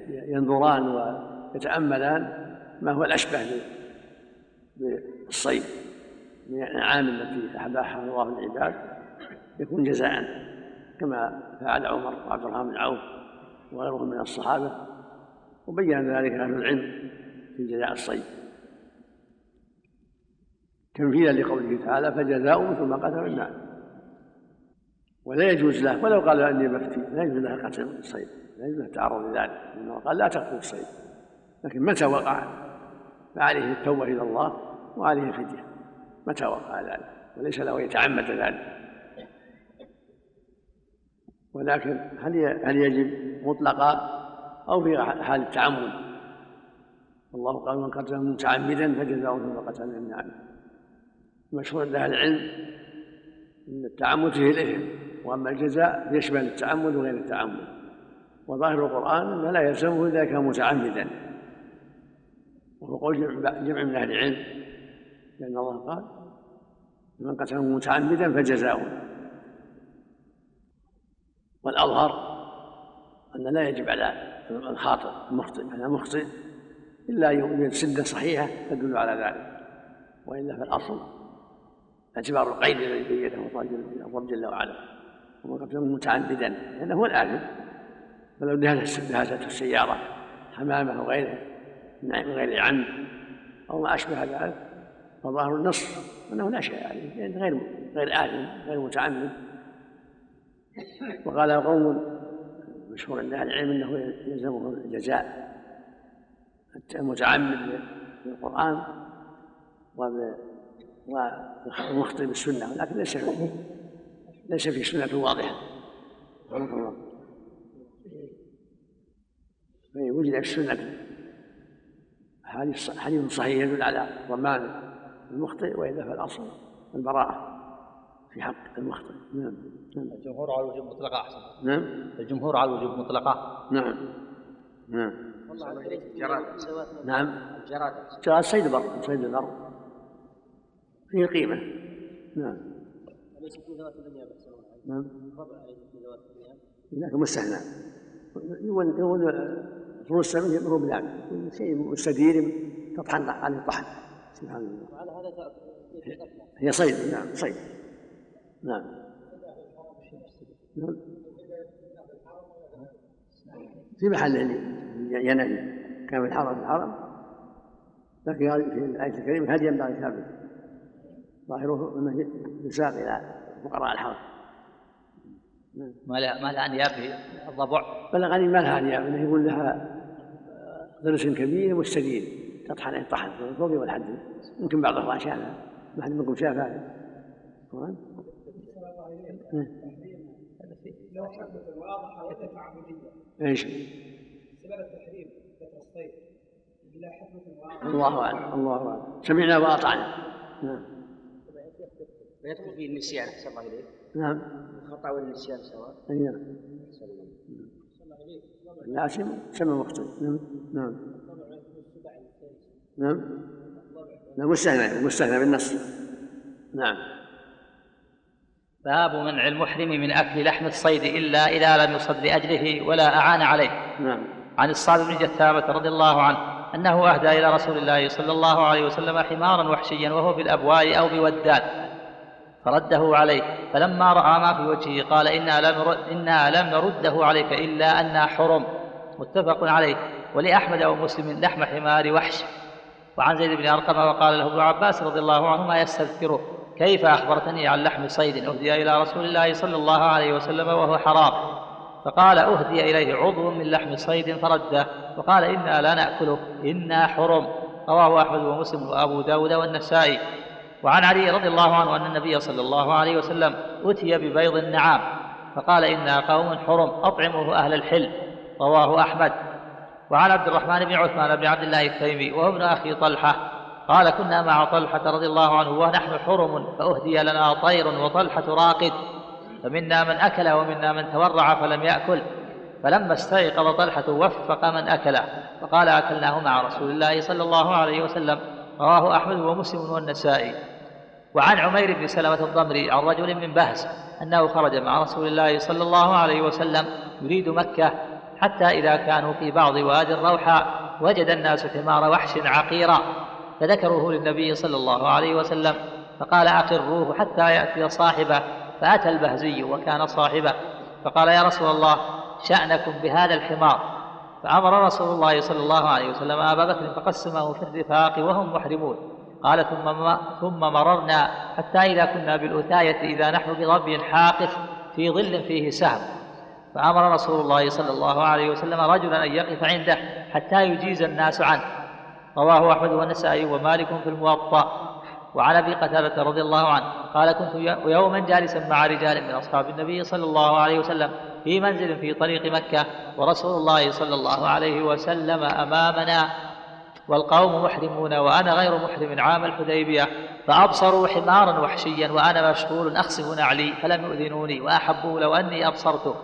ينظران ويتأملان ما هو الأشبه بالصيد من الأنعام التي أحباها الله العباد يكون جزاء كما فعل عمر وعبد الرحمن بن عوف وغيرهم من الصحابة. وبين ذلك أهل العلم في جزاء الصيد. تنفيذا لقوله تعالى فجزاء مثل ما قتل الناس. ولا يجوز له ولو قال أني مفتي لا يجوز له قتل الصيد لا يجوز له التعرض لذلك انه قال لا تقتل الصيد. لكن متى وقع؟ فعليه التوبة إلى الله وعليه الفدية. متى وقع ذلك؟ وليس له يتعمد ذلك. ولكن هل هل يجب مطلقا أو في حال التعمد. الله قال من قتل متعمدا فجزاؤه ثم قتل من النعم. مشهور عند أهل العلم إن التعمد فيه الإثم وأما الجزاء يشمل التعمد وغير التعمد. وظاهر القرآن إنه لا يلزمه إذا كان متعمدا. وهو قول جمع من أهل العلم. لأن الله قال من قتله متعمدا فجزاؤه. والأظهر أن لا يجب على الخاطئ المخطئ على المخطئ إلا يوجد سدة صحيحة تدل على ذلك وإلا فالأصل اعتبار القيد الذي بينه الله جل وعلا ومن متعمدا لأنه هو الآثم فلو دهسته السيارة حمامة وغيره من غير عمد أو ما أشبه ذلك فظاهر النص أنه لا شيء عليه يعني غير غير آثم غير متعمد. وقال قوم مشهور عند أهل العلم أنه يلزمه الجزاء المتعمد بالقرآن والمخطئ بالسنة ولكن ليس في ليس في سنة واضحة. رحمه الله وجد في السنة حديث حديث صحيح يدل على ضمان المخطئ والا فالاصل البراءه في حق المخطئ نعم نعم. الجمهور على الوجوب مطلقة أحسن. نعم. الجمهور على الوجوب مطلقة نعم نعم. جراد. نعم. جراد. جراد صيد بر صيد البر فيه قيمة. نعم. أليس في ذوات الدنيا نعم. لكن مستثنى يقول يقول فلوس السمك يمر بذلك شيء مستدير تطحن عليه طحن سبحان الله. وعلى هذا هي صيد نعم صيد. نعم. نعم. في محل ينهي. كان في الحرم في الحرم. لكن في الآية الكريمة هديا بعد ثابت ظاهره أنه يساق إلى فقراء الحرم. ما لا ما لها أنياب في الضبع. بلغني ما لها أنياب أنه يقول لها ضرس كبير مستدير تطحن طحن في الفوق والحد يمكن بعض الأخوان شافها ما حد منكم شاف هذا. لو حدث واضحه وتعبديه إيش؟ سبب التحريم ذكر الصيد. بلا حكمة واضحة. الله أعلم الله أعلم. سمعنا واطعنا. نعم. ويدخل فيه النسيان أحسن الله إليك. نعم. الخطأ والنسيان سواء. أي نعم. العاصم سمى مخطئ نعم. نعم. نعم. لا مستثنى مستثنى بالنص. نعم. باب منع المحرم من أكل لحم الصيد إلا إذا لم يصد لأجله ولا أعان عليه. نعم. عن الصعب بن جثامة رضي الله عنه أنه أهدى إلى رسول الله صلى الله عليه وسلم حمارا وحشيا وهو بالأبواء أو بودان فرده عليه فلما رأى ما في وجهه قال إنا لم, إنا لم نرده عليك إلا أنا حرم. متفق عليه ولأحمد أو مسلم لحم حمار وحش. وعن زيد بن أرقم وقال له ابن عباس رضي الله عنهما يستذكره. كيف أخبرتني عن لحم صيد أهدي إلى رسول الله صلى الله عليه وسلم وهو حرام؟ فقال أهدي إليه عضو من لحم صيد فرده. وقال إنا لا نأكله إنا حرم. رواه أحمد ومسلم وأبو داود والنسائي. وعن علي رضي الله عنه أن النبي صلى الله عليه وسلم أتي ببيض النعام. فقال إنا قوم حرم أطعموه أهل الحل. رواه أحمد. وعن عبد الرحمن بن عثمان بن عبد الله التيمي وهو ابن أخي طلحة. قال كنا مع طلحة رضي الله عنه ونحن حرم فأهدي لنا طير وطلحة راقد فمنا من أكل ومنا من تورع فلم يأكل فلما استيقظ طلحة وفق من أكله فقال أكلناه مع رسول الله صلى الله عليه وسلم رواه أحمد ومسلم والنسائي. وعن عمير بن سلمة الضمري عن رجل من بهز أنه خرج مع رسول الله صلى الله عليه وسلم يريد مكة حتى إذا كانوا في بعض وادي الروحاء وجد الناس حمار وحش عقيرا. فذكروه للنبي صلى الله عليه وسلم فقال أقروه حتى يأتي صاحبه فأتى البهزي وكان صاحبه فقال يا رسول الله شأنكم بهذا الحمار. فأمر رسول الله صلى الله عليه وسلم أبا بكر فقسمه في الرفاق وهم محرمون. قال ثم ثم مررنا حتى إذا كنا بالأثاية إذا نحن بضب حاقف في ظل فيه سهم. فأمر رسول الله صلى الله عليه وسلم رجلا أن يقف عنده حتى يجيز الناس عنه. رواه أحمد والنسائي ومالك في الموطأ. وعن أبي قتادة رضي الله عنه قال كنت يوما جالسا مع رجال من أصحاب النبي صلى الله عليه وسلم في منزل في طريق مكة ورسول الله صلى الله عليه وسلم أمامنا. والقوم محرمون وأنا غير محرم عام الحديبية فأبصروا حمارا وحشيا وأنا مشغول اخسف نعلي فلم يؤذنوني وأحبوا لو أني أبصرته.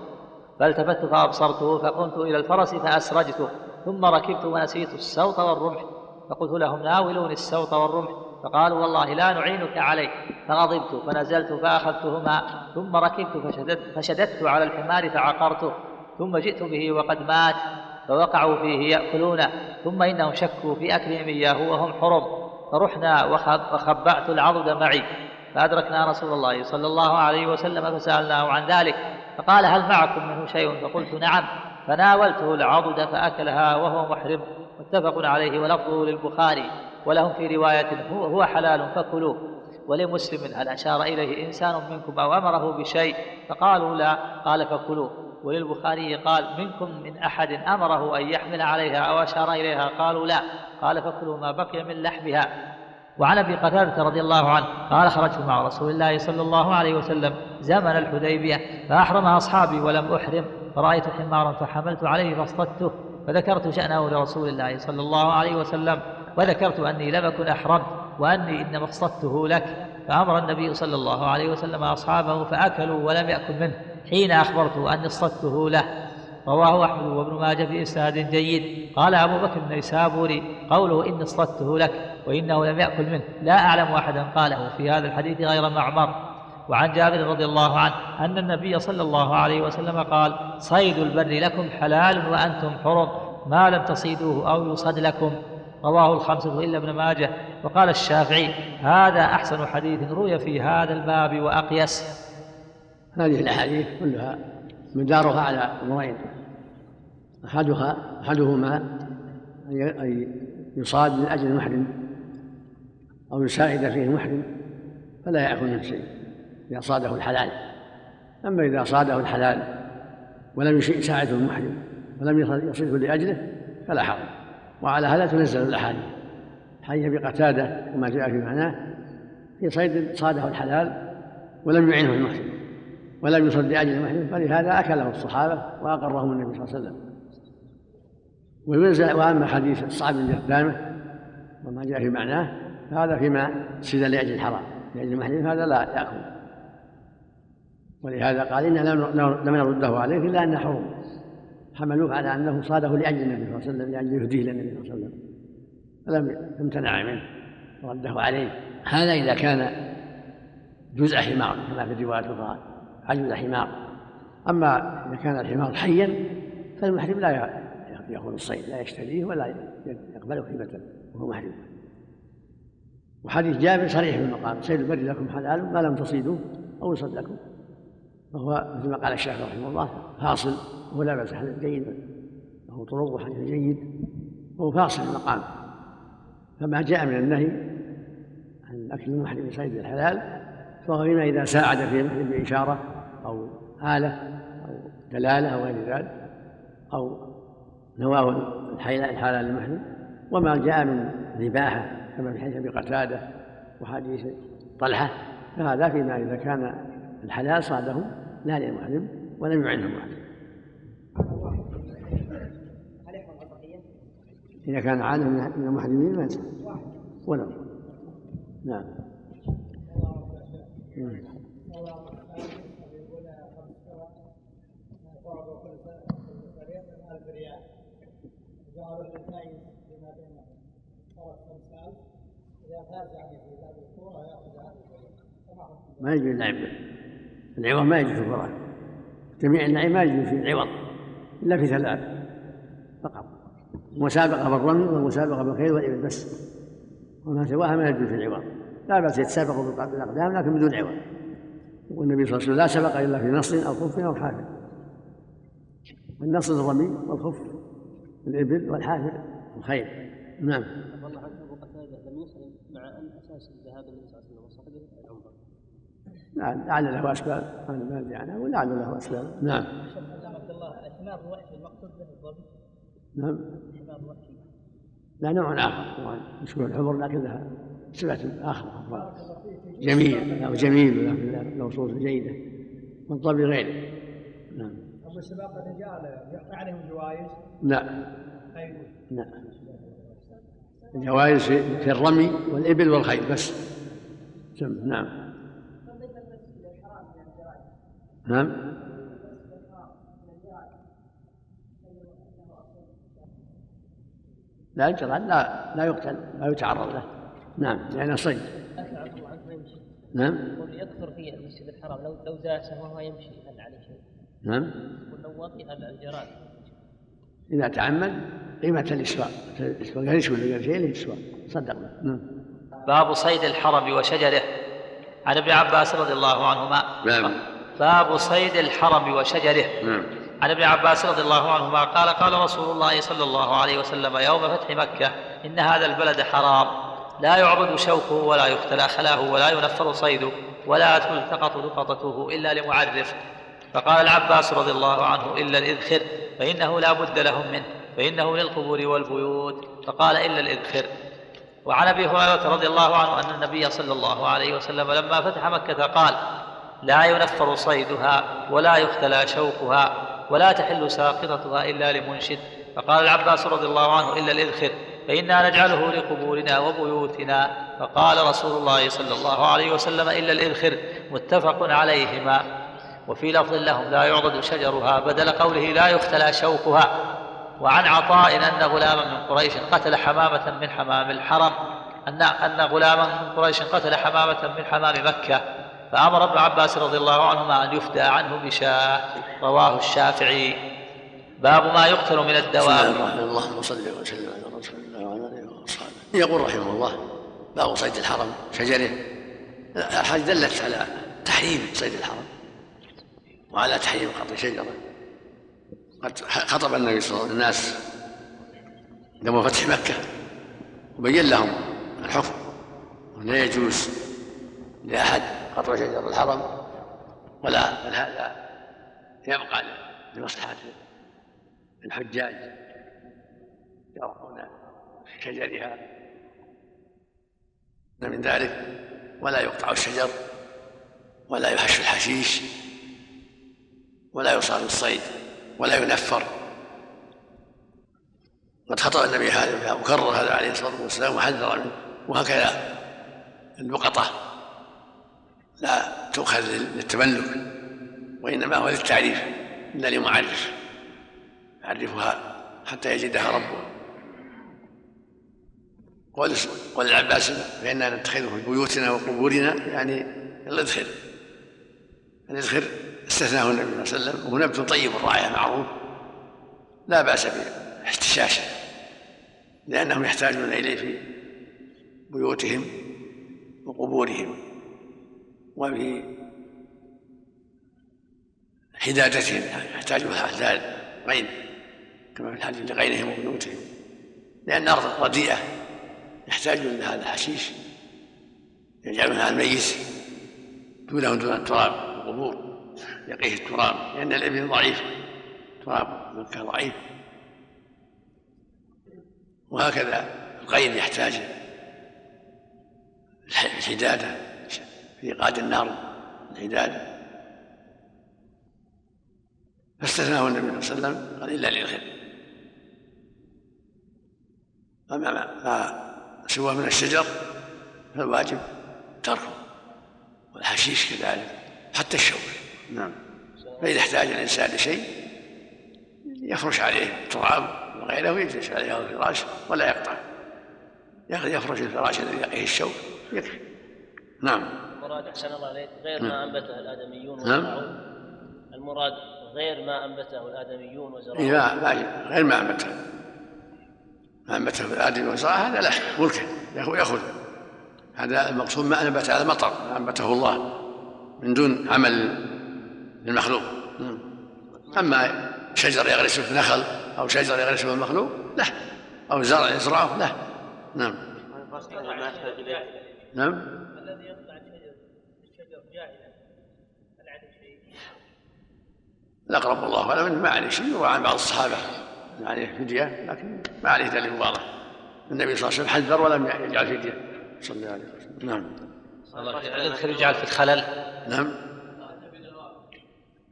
فالتفت فأبصرته فقمت إلى الفرس فأسرجته ثم ركبت ونسيت السوط والرمح فقلت لهم ناولوني السوط والرمح. فقالوا والله لا نعينك عليه. فغضبت فنزلت فأخذتهما ثم ركبت فشددت, فشددت على الحمار فعقرته. ثم جئت به وقد مات فوقعوا فيه يأكلونه. ثم إنهم شكوا في أكلهم إياه وهم حرم. فرحنا وخبأت العضد معي. فأدركنا رسول الله صلى الله عليه وسلم فسألناه عن ذلك. فقال هل معكم منه شيء؟ فقلت نعم. فناولته العضد فأكلها وهو محرم. متفق عليه ولفظه للبخاري ولهم في رواية هو, هو حلال فكلوه ولمسلم هل أشار إليه إنسان منكم أو أمره بشيء فقالوا لا قال فكلوه وللبخاري قال منكم من أحد أمره أن يحمل عليها أو أشار إليها؟ قالوا لا قال فكلوا ما بقي من لحمها. وعن أبي قتادة رضي الله عنه قال خرجت مع رسول الله صلى الله عليه وسلم زمن الحديبية فأحرم أصحابي ولم أحرم فرأيت حمارا فحملت عليه فاصطدته. فذكرت شأنه لرسول الله صلى الله عليه وسلم وذكرت أني لم أكن أحرمت وأني إنما اقصدته لك. فأمر النبي صلى الله عليه وسلم أصحابه فأكلوا ولم يأكل منه حين أخبرته أني اصطدته له. رواه أحمد وابن ماجه في إسناد جيد. قال أبو بكر النيسابوري قوله إني اصطدته لك وإنه لم يأكل منه. لا أعلم أحدا قاله في هذا الحديث غير معمر. وعن جابر رضي الله عنه أن النبي صلى الله عليه وسلم قال صيد البر لكم حلال وأنتم حرم ما لم تصيدوه أو يصد لكم. رواه الخمسة إلا ابن ماجه. وقال الشافعي هذا أحسن حديث روي في هذا الباب وأقيس. هذه الأحاديث كلها مدارها على أمرين. أحدها أحدهما أن يصاد من أجل المحرم أو يساعد فيه المحرم فلا يأكل منه شيء. إذا صاده الحلال. أما إذا صاده الحلال ولم يساعده المحرم ولم يصده لأجله فلا حرج. وعلى هذا تنزل الأحاديث. حديث أبي قتادة وما جاء في معناه. في صيد صاده الحلال ولم يعنه المحسن ولم يصد لأجل المحرم فلهذا أكله الصحابة وأقرهم النبي صلى الله عليه وسلم. وينزل وأما حديث الصعب بن جثامه وما جاء في معناه فهذا فيما سد لأجل الحرام لأجل المحرم هذا لا ياكل ولهذا قال أنا لم نرده عليه إلا أنه حرم حملوه على أنه صاده لأجل النبي صلى الله عليه وسلم لاجل يهديه للنبي صلى الله عليه وسلم. فلم يمتنع منه ورده عليه. هذا إذا كان جزء حمار كما في الروايه الاخرى عجوز حمار. أما إذا كان الحمار حيا فالمحرم لا يأخذ الصيد لا يشتريه ولا يقبله هبه وهو محرم. وحديث جابر صريح في المقام صيد البر لكم حلال ما لم تصيدوه أو يصد لكم. فهو مثل ما قال الشيخ رحمه الله فاصل وهو لا بأس حديث جيد له طرق وحديث جيد وهو فاصل المقام. فما جاء من النهي عن اكل المحرم صيد الحلال فهو فيما إذا ساعد في المحرم باشاره أو آلة أو دلالة أو غير ذلك أو نواه الحلال للمحرم وما جاء من ذباحة كما في حديث أبي قتادة وحديث طلحة فهذا فيما إذا كان الحلال صاده لا للمحرم ولم يعنه المحرم إذا كان عالم من المحرمين ما ولو نعم. ما يجوز اللعب العوض. ما يجوز في القرآن جميع النعيم ما يجوز في العوض. إلا في ثلاث. فقط. مسابقة بالرمي والمسابقة بالخيل والإبل. بس. وما سواها ما يجوز في العوض. لا بأس يتسابقوا بالأقدام لكن بدون عوض. والنبي صلى الله عليه وسلم لا سبق إلا في نصر أو خف أو حافل النصر الرمي والخف الإبل والحافر الخير نعم والله عنه ابو قتاده لم يسلم مع ان أساس ذهاب النبي صلى الله عليه وسلم وصحبه العمره. نعم لعل له أسباب. أنا ما أدري عنها ولعل له أسباب. نعم. عبد الله الحمار الوحشي المقصود به الظبي نعم. الحمار الوحشي لا نوع آخر طبعا. يشبه الحمر لكن لها أخرى أفضل. جميل. له جميل. له صوت جيدة. والظبي غيره نعم. أبو سباق الرجال يقطع عليهم جوائز. لا. أيوه لا. الجوائز في الرمي والإبل والخيل بس. نعم. نعم. لا الجراد لا لا يقتل لا يتعرض له. نعم لأنه صيد. ما يمشي. نعم. يقول يكثر في المسجد الحرام لو لو داسه وهو يمشي هل عليه شيء؟ نعم. يقول لو وطئ الجراد. إذا تعمد قيمة الإسواء الإسواء قال يشوي قال شيء الإسواء صدق. نعم. باب صيد الحرم وشجره. عن ابن عباس رضي الله عنهما. نعم. باب صيد الحرم وشجره. نعم. عن ابن عباس رضي الله عنهما قال قال رسول الله صلى الله عليه وسلم يوم فتح مكة إن هذا البلد حرام. لا يعبد شوكه ولا يختلى خلاه ولا ينفر صيده ولا تلتقط لقطته إلا لمعرف. فقال العباس رضي الله عنه إلا الإذخر فإنه لا بد لهم منه فإنه للقبور والبيوت. فقال إلا الإذخر. وعن أبي هريرة رضي الله عنه أن النبي صلى الله عليه وسلم لما فتح مكة قال لا ينفر صيدها ولا يختلى شوكها ولا تحل ساقطتها إلا لمنشد. فقال العباس رضي الله عنه إلا الإذخر فإنا نجعله لقبورنا وبيوتنا. فقال رسول الله صلى الله عليه وسلم إلا الإذخر متفق عليهما. وفي لفظ لهم لا يعضد شجرها بدل قوله لا يختلى شوكها وعن عطاء أن غلاما من قريش قتل حمامة من حمام الحرم أن أن غلاما من قريش قتل حمامة من حمام مكة. فأمر ابن عباس رضي الله عنهما أن يفدى عنه بشاة رواه الشافعي. باب ما يقتل من بسم الله الدواب. الرحمن الرحيم. اللهم صل وسلم على رسول الله وعلى آله وأصحابه. يقول رحمه الله باب صيد الحرم. شجرة. الحديث دلت على تحريم صيد الحرم وعلى تحريم قطع شجرة. قد خطب النبي صلى الله عليه وسلم الناس يوم فتح مكة وبين لهم الحكم لا يجوز لأحد قطع شجر الحرم. ولا بل هذا يبقى لمصلحة الحجاج يرقون شجرها. من ذلك ولا يقطع الشجر ولا يحش الحشيش ولا يصاد الصيد ولا ينفر. قد خطأ النبي هذا وكرر هذا عليه الصلاة والسلام وحذر منه وهكذا اللقطة لا تؤخذ للتملك وإنما هو للتعريف إلا لمعرف. يعرفها حتى يجدها ربها قول العباس فإنا نتخذه في بيوتنا وقبورنا يعني الإذخر الإذخر استثناه النبي صلى الله عليه وسلم وهو نبت طيب الرائحة معروف لا بأس باحتشاشه لأنهم يحتاجون إليه في بيوتهم وقبورهم. وفي حدادتهم يحتاجها أحداد غين كما في الحديث لغيرهم وبيوتهم لأن أرض رديئة يحتاجون هذا الحشيش يجعلونها الميت دونه دون التراب القبور يقيه التراب لأن الإبل ضعيف تراب مكة ضعيف. وهكذا الغين يحتاج الحدادة. في إيقاد النار الحدادة فاستثناه النبي صلى الله عليه وسلم قال إلا للخير. أما ما, سوى من الشجر فالواجب تركه والحشيش كذلك حتى الشوك. نعم. فإذا احتاج الإنسان لشيء يفرش عليه تراب وغيره ويجلس عليه الفراش ولا يقطع. يفرش الفراش الذي يقيه الشوك يكفي. نعم. المراد أحسن الله عليك غير ما أنبته الآدميون نعم. وزرعوه. المراد غير ما أنبته الآدميون وزرعوه. إيه ما ما غير ما أنبته. ما أنبته الآدم وزرعه هذا له ملكه يأخذ هذا المقصود ما أنبت على المطر ما أنبته الله من دون عمل للمخلوق. نعم. أما شجر يغرس في نخل أو شجر يغرس في المخلوق له أو زرع يزرعه له نعم. نعم الذي يقطع الشجر جاهلا هل عليه شيء؟ الأقرب الله أعلم ما عليه شيء يروى عن بعض الصحابة عليه فدية لكن ما عليه دليل واضح. النبي صلى الله عليه وسلم حذر ولم يجعل فدية. صلى الله عليه وسلم. نعم. الذكر يجعل في الخلل. نعم.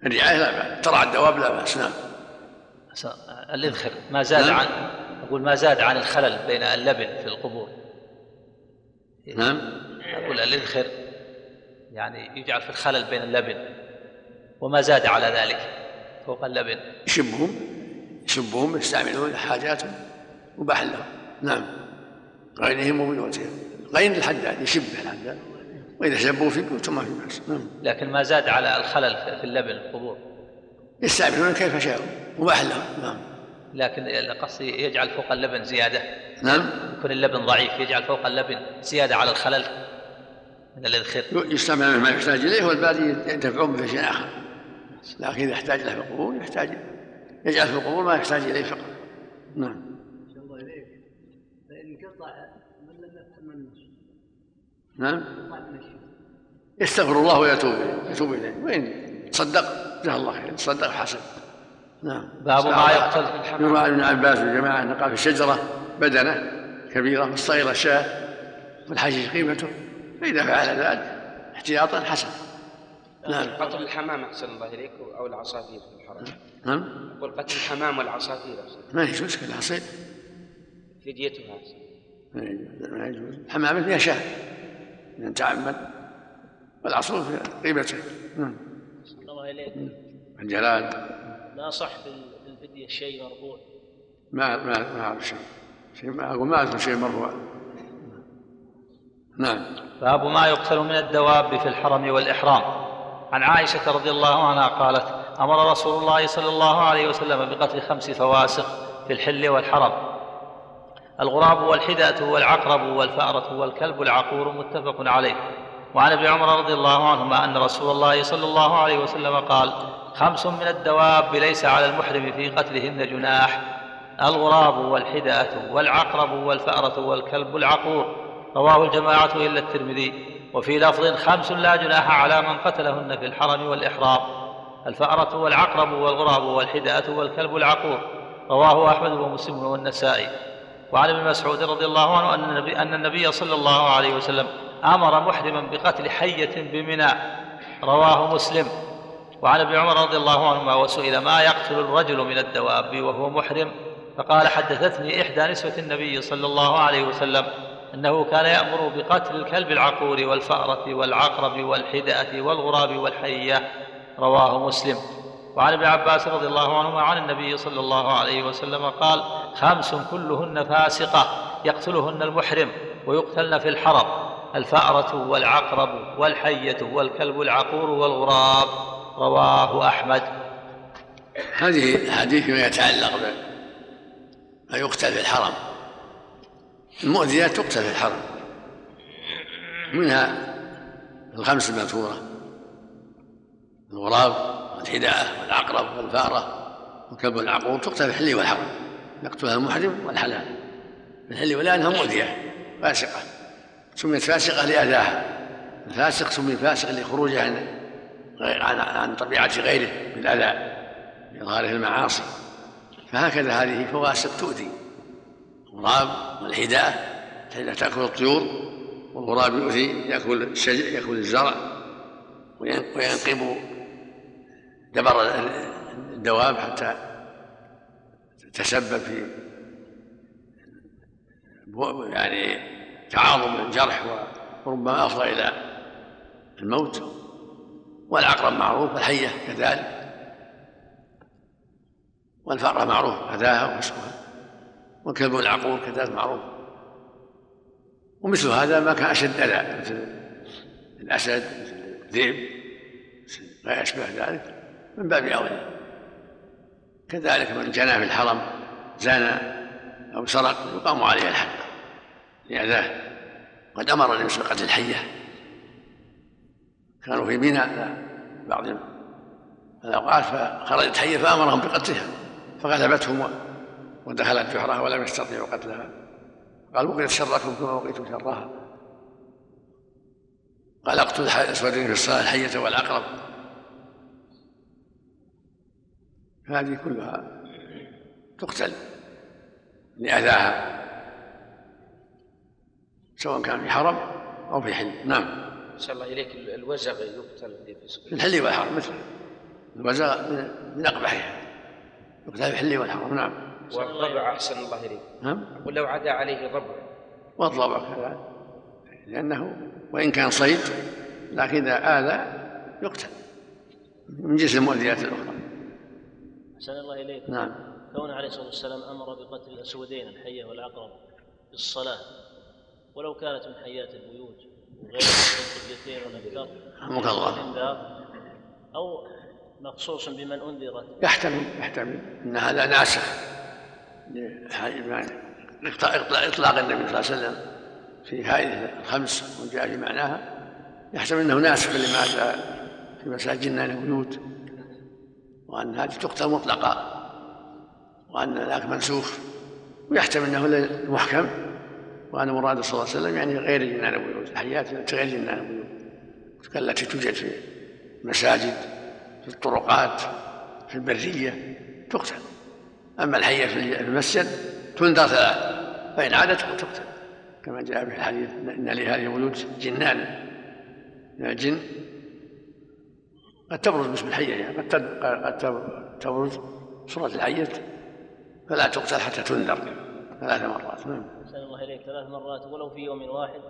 الرعاية لا بأس ترعى الدواب لا بأس. نعم. الإذخر ما زاد نعم. عن أقول ما زاد عن الخلل بين اللبن في القبور. نعم. أقول الإذخر يعني يجعل في الخلل بين اللبن وما زاد على ذلك. فوق اللبن يشبهم يشبهم يستعملون حاجاتهم مباح لهم. نعم. غيرهم وبيوتهم غير الحداد يشبه الحداد وإذا شبوا في بيوتهم ما في بأس. نعم. لكن ما زاد على الخلل في اللبن القبور. يستعملون كيف شاءوا مباح لهم. نعم. لكن قصدي يجعل فوق اللبن زيادة. نعم. يكون اللبن ضعيف يجعل فوق اللبن زيادة على الخلل من الإذخر يستعمل ما يحتاج إليه والباقي ينتفعون به شيء آخر. لكن إذا احتاج له في القبور يحتاج يجعل في القبور ما يحتاج إليه فقط. نعم. الله إليك فإن قطع من لم يفهم النص نعم. يستغفر الله ويتوب يتوب إليه. وإن تصدق جزاه الله خير. تصدق حسن. نعم. باب ما يقتل يروى عن ابن عباس وجماعة أن قال في الشجرة بدنة كبيرة والصغيرة شاة والحشيش قيمته. فإذا فعل ذلك احتياطا حسن. نعم قتل الحمام أحسن الله إليك أو العصافير في الحرم. نعم يقول قتل الحمام والعصافير ما يجوز كذا صيد فديتها ما يجوز الحمامة فيها شاة من تعمد. والعصفور فيها قيمته نعم الله إليك. الجلال. ما صح في الفدية شيء مرفوع. ما ما ما أعرف شيء. شيء ما أقول ما أذكر شيء مرفوع. نعم. باب ما يقتل من الدواب في الحرم والإحرام. عن عائشة رضي الله عنها قالت أمر رسول الله صلى الله عليه وسلم بقتل خمس فواسق في الحل والحرم. الغراب والحدأة والعقرب والفأرة والكلب العقور متفق عليه. وعن ابن عمر رضي الله عنهما أن رسول الله صلى الله عليه وسلم قال خمس من الدواب ليس على المحرم في قتلهن جناح. الغراب والحدأة والعقرب والفأرة والكلب العقور. رواه الجماعة إلا الترمذي. وفي لفظ خمس لا جناح على من قتلهن في الحرم والإحرام الفأرة والعقرب والغراب والحدأة والكلب العقور. رواه أحمد ومسلم والنسائي. وعن ابن مسعود رضي الله عنه أن النبي, أن النبي صلى الله عليه وسلم أمر محرما بقتل حية بمنى. رواه مسلم. وعن ابن عمر رضي الله عنهما وسئل ما يقتل الرجل من الدواب وهو محرم؟ فقال حدثتني إحدى نسوة النبي صلى الله عليه وسلم أنه كان يأمر بقتل الكلب العقور والفأرة والعقرب والحدأة والغراب والحية. رواه مسلم. وعن ابن عباس رضي الله عنهما عن النبي صلى الله عليه وسلم قال خمس كلهن فاسقة يقتلهن المحرم ويقتلن في الحرم الفأرة والعقرب والحية والكلب العقور والغراب. رواه أحمد. هذه الحديث فيما يتعلق ما يقتل في الحرم. المؤذيات تقتل في الحرم منها الخمس المذكورة. الغراب والحداءة والعقرب والفأرة وكلب العقور تقتل في الحل والحرم. يقتلها المحرم والحلال. في الحل ولأنها مؤذية فاسقة. سميت فاسقة لأذاها. الفاسق سمي فاسق لخروجه عن عن عن طبيعة غيره بالأذى بإظهاره المعاصي. فهكذا هذه فواسق تؤذي. الغراب والحداء تأكل الطيور والغراب يؤذي يأكل الشجر يأكل الزرع وينقب دبر الدواب حتى تتسبب في يعني تعاظم الجرح وربما افضى إلى الموت والعقرب معروف والحية كذلك والفأرة معروف أذاها وفسقها والكلب العقور كذلك معروف ومثل هذا ما كان أشد أذى مثل الأسد مثل الذئب ما يشبه ذلك من باب أولى. كذلك من جنى في الحرم زنى أو سرق يقام عليه الحد. لأذاه قد أمر النبي صلى الحية. كانوا في منى بعض الأوقات فخرجت حية فأمرهم بقتلها فغلبتهم ودخلت جحرها ولم يستطيعوا قتلها. قال وقيت شركم كما وقيتم شرها. قال اقتل الاسودين في الصلاة الحية والعقرب هذه كلها تقتل لأذاها سواء كان في حرم أو في حل. نعم. صلى الله إليك الوزغ يقتل في الحل والحرم مثل الوزغ من أقبحها. يقتل في الحل والحرم. نعم. والضبع أحسن الله إليك. نعم. ولو عدا عليه ضبع والضبع كذلك لأنه وإن كان صيد لكن إذا آذى يقتل. من جنس المؤذيات الأخرى. أحسن الله إليك. نعم. كون عليه الصلاة والسلام أمر بقتل الأسودين الحية والعقرب في الصلاة ولو كانت من حيات البيوت وغير القبلتين والأكثر رحمك الله. أو مخصوص بمن أنذرت. يحتمل يحتمل أن هذا ناسخ. إطلاق النبي صلى الله عليه وسلم في هذه الخمس وجاء في معناها يحتمل أنه ناسخ لما جاء في مساجدنا البيوت وأن هذه تقتل مطلقا وأن ذاك منسوخ ويحتمل أنه المحكم وأن مراد صلى الله عليه وسلم يعني غير جنان البيوت الحيات التي غير جنان البيوت التي توجد في المساجد في الطرقات في البرية تقتل أما الحية في المسجد تنذر ثلاث فإن عادت تقتل. كما جاء في الحديث إن لهذه البيوت جنان. من الجن قد تبرز باسم الحية يعني قد تبرز صورة الحية. فلا تقتل حتى تنذر ثلاث مرات نعم. أحسن الله إليك. ثلاث مرات ولو في يوم واحد.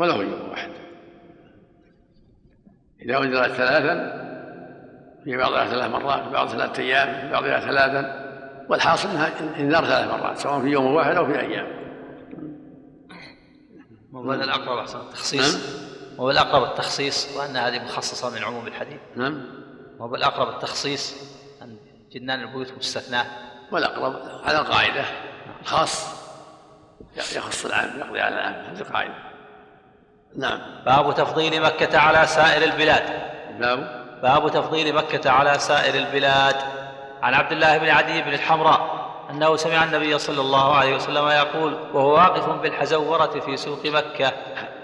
ولو في يوم واحد. إذا أنذرت ثلاثا في بعضها ثلاث مرات في بعض ثلاثة أيام في بعضها ثلاثا والحاصل أنها إنذار ثلاث مرات سواء في يوم واحد أو في أيام. وهذا الأقرب أحسن التخصيص نعم. وهو الأقرب التخصيص وأن هذه مخصصة من عموم الحديث. نعم. وهو الأقرب التخصيص أن جنان البيوت مستثناة. والأقرب على القاعدة. الخاص يخص العام يقضي على العام هذه القاعدة. نعم. باب تفضيل مكة على سائر البلاد. باب باب تفضيل مكة على سائر البلاد. عن عبد الله بن عدي بن الحمراء أنه سمع النبي صلى الله عليه وسلم يقول وهو واقف بالحزورة في سوق مكة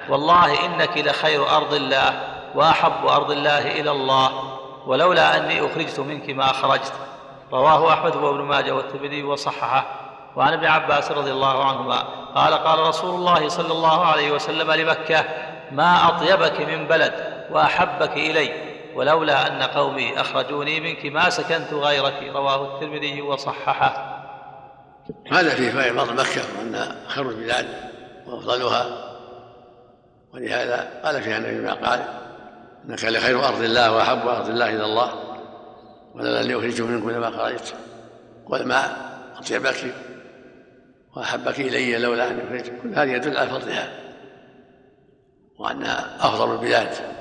والله إنك لخير أرض الله وأحب أرض الله إلى الله ولولا أني أخرجت منك ما أخرجت. رواه أحمد وابن ماجه والترمذي وصححه. وعن ابن عباس رضي الله عنهما قال قال رسول الله صلى الله عليه وسلم لمكة ما أطيبك من بلد وأحبك إلي ولولا أن قومي أخرجوني منك ما سكنت غيرك رواه الترمذي وصححه. هذا في فضل مكة وأن خير البلاد وأفضلها. ولهذا قال فيها النبي ما قال إنك لخير أرض الله وأحب أرض الله إلى الله ولولا اني اخرجت منكم لما خرجت قل ما أطيبك وأحبك إلي لولا اني اخرجت كل هذه يدل على فضلها وانها أفضل البلاد.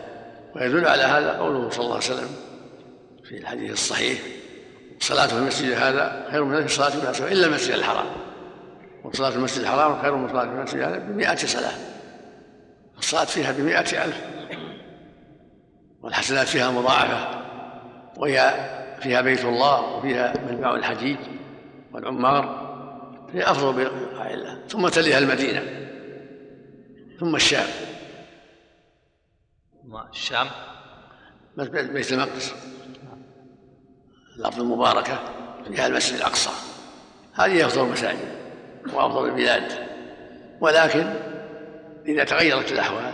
ويدل على هذا قوله صلى الله عليه وسلم في الحديث الصحيح صلاة في المسجد هذا خير من صلاة في إلا المسجد الحرام. وصلاة المسجد الحرام خير من صلاة المسجد هذا بمئة صلاة. الصلاة فيها بمئة ألف. والحسنات فيها مضاعفة. وهي فيها بيت الله وفيها منبع الحجيج والعمار. هي أفضل بقاع الله. ثم تليها المدينة. ثم الشام. الشام بيت المقدس. الأرض المباركة فيها المسجد الأقصى. هذه أفضل المساجد وأفضل البلاد. ولكن إذا تغيرت الأحوال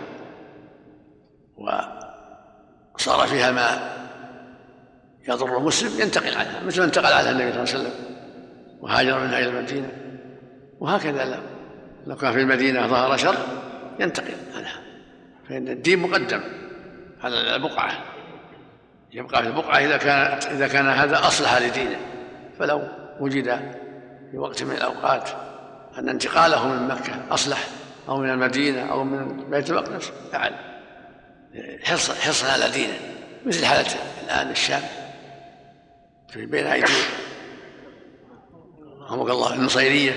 وصار فيها ما يضر المسلم ينتقل عنها. مثل ما انتقل عنها النبي صلى الله عليه وسلم وهاجر منها إلى المدينة وهكذا لو كان في المدينة ظهر شر ينتقل عنها. فإن الدين مقدم. على البقعة. يبقى في البقعة إذا كان إذا كان هذا أصلح لدينه فلو وجد في وقت من الأوقات أن انتقاله من مكة أصلح أو من المدينة أو من بيت المقدس فعل. حرصا حرصا على دينه. مثل حالة الآن الشام. في بين أيدي رحمك الله النصيرية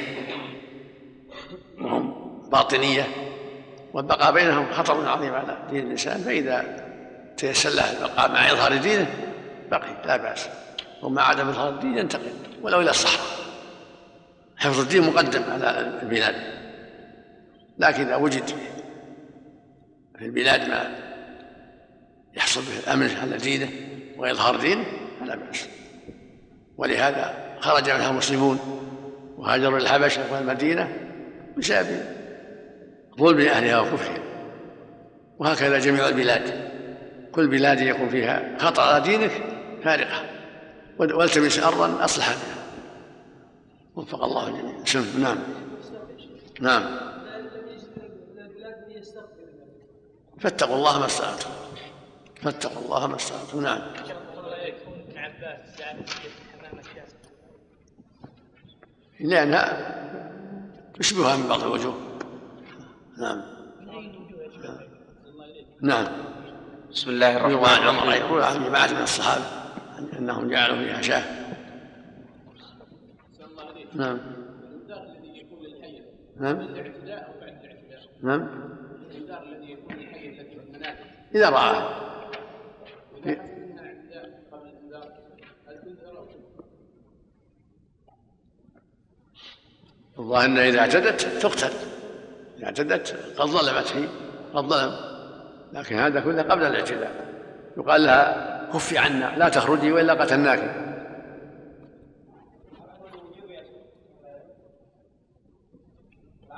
وهم باطنية والبقاء بينهم خطر عظيم على دين الإنسان. فإذا تيسر له البقاء مع إظهار دينه بقي لا بأس. وما عاد من الدين ينتقل ولو إلى الصحراء. حفظ الدين مقدم على البلاد. لكن إذا وجد في البلاد ما يحصل به الأمن على دينه وإظهار دينه فلا بأس. ولهذا خرج منها المسلمون وهاجروا الحبشة والمدينة بسبب ظلم أهلها وكفرهم. وهكذا جميع البلاد. كل بلاد يكون فيها خطر على دينك فارقة. والتمس أرضا أصلح بها وفق الله الجميع. نعم. نعم. فاتقوا الله ما استطعتم. فاتقوا الله ما استطعتم. نعم. لأنها تشبهها من بعض الوجوه. نعم. نعم. بسم الله الرحمن الرحيم. يقول عن جماعة من الصحابة أنهم جعلوا فيها شاة. نعم. نعم. نعم. إذا رأى. الظاهر أنها إذا اعتدت تقتل. إذا اعتدت قد ظلمت هي. قد ظلم. لكن هذا كله قبل الاعتداء. يقال لها كفي عنا لا تخرجي وإلا قتلناك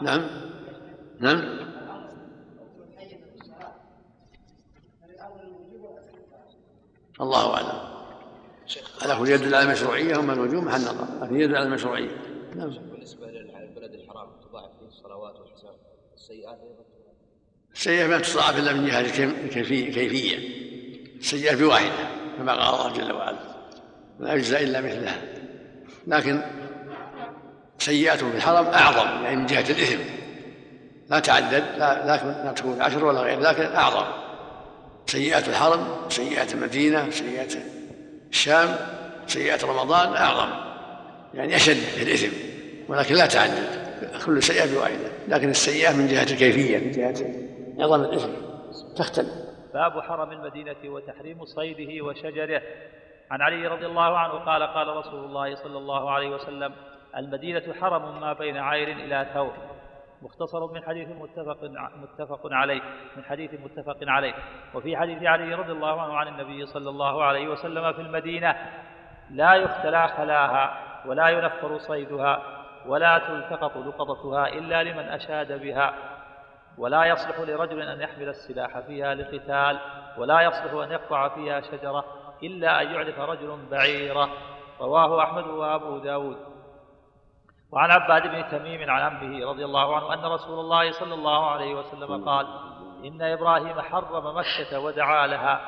نعم؟ نعم؟ الله أعلم. على كل يدل على المشروعية وما الوجوب محل نظر لكن يدل على المشروعية. نعم. بالنسبة للبلد الحرام تضاعف فيه الصلوات والحساب السيئات. السيئة ما تضاعف إلا من جهة الكيفية السيئة بواحدة كما قال الله جل وعلا. لا يجزى إلا مثلها. لكن سيئاته في الحرم أعظم يعني من جهة الإثم. لا تعدد لا لا تكون عشر ولا غير لكن أعظم. سيئات الحرم سيئات المدينة سيئات الشام سيئات رمضان أعظم. يعني أشد في الإثم ولكن لا تعدد. كل سيئة بواحدة لكن السيئة من جهة الكيفية من جهة عظم الإثم. تختلف. باب حرم المدينة وتحريم صيده وشجره. عن علي رضي الله عنه قال قال رسول الله صلى الله عليه وسلم المدينة حرم ما بين عير إلى ثور. مختصر من حديث متفق متفق عليه من حديث متفق عليه. وفي حديث علي رضي الله عنه عن النبي صلى الله عليه وسلم في المدينة لا يختلى خلاها ولا ينفر صيدها ولا تلتقط لقطتها إلا لمن أشاد بها. ولا يصلح لرجل أن يحمل السلاح فيها لقتال ولا يصلح أن يقطع فيها شجرة إلا أن يعرف رجل بعيرة. رواه أحمد وأبو داود. وعن عباد بن تميم عن عمه رضي الله عنه أن رسول الله صلى الله عليه وسلم قال إن إبراهيم حرم مكة ودعا لها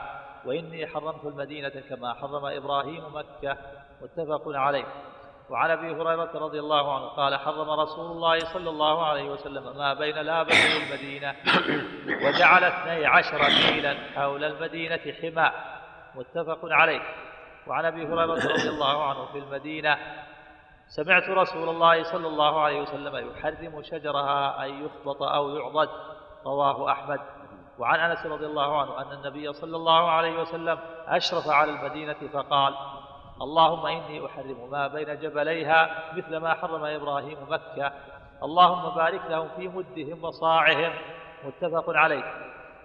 وإني حرمت المدينة كما حرم إبراهيم مكة. متفق عليه. وعن أبي هريرة رضي الله عنه قال حرم رسول الله صلى الله عليه وسلم ما بين لابتي المدينة وجعل اثني عشر ميلا حول المدينة حمى متفق عليه. وعن أبي هريرة رضي الله عنه في المدينة سمعت رسول الله صلى الله عليه وسلم يحرم شجرها أن يخبط أو يعضد رواه أحمد. وعن أنس رضي الله عنه أن النبي صلى الله عليه وسلم أشرف على المدينة فقال اللهم إني أحرم ما بين جبليها مثل ما حرم إبراهيم مكة. اللهم بارك لهم في مدهم وصاعهم. متفق عليه.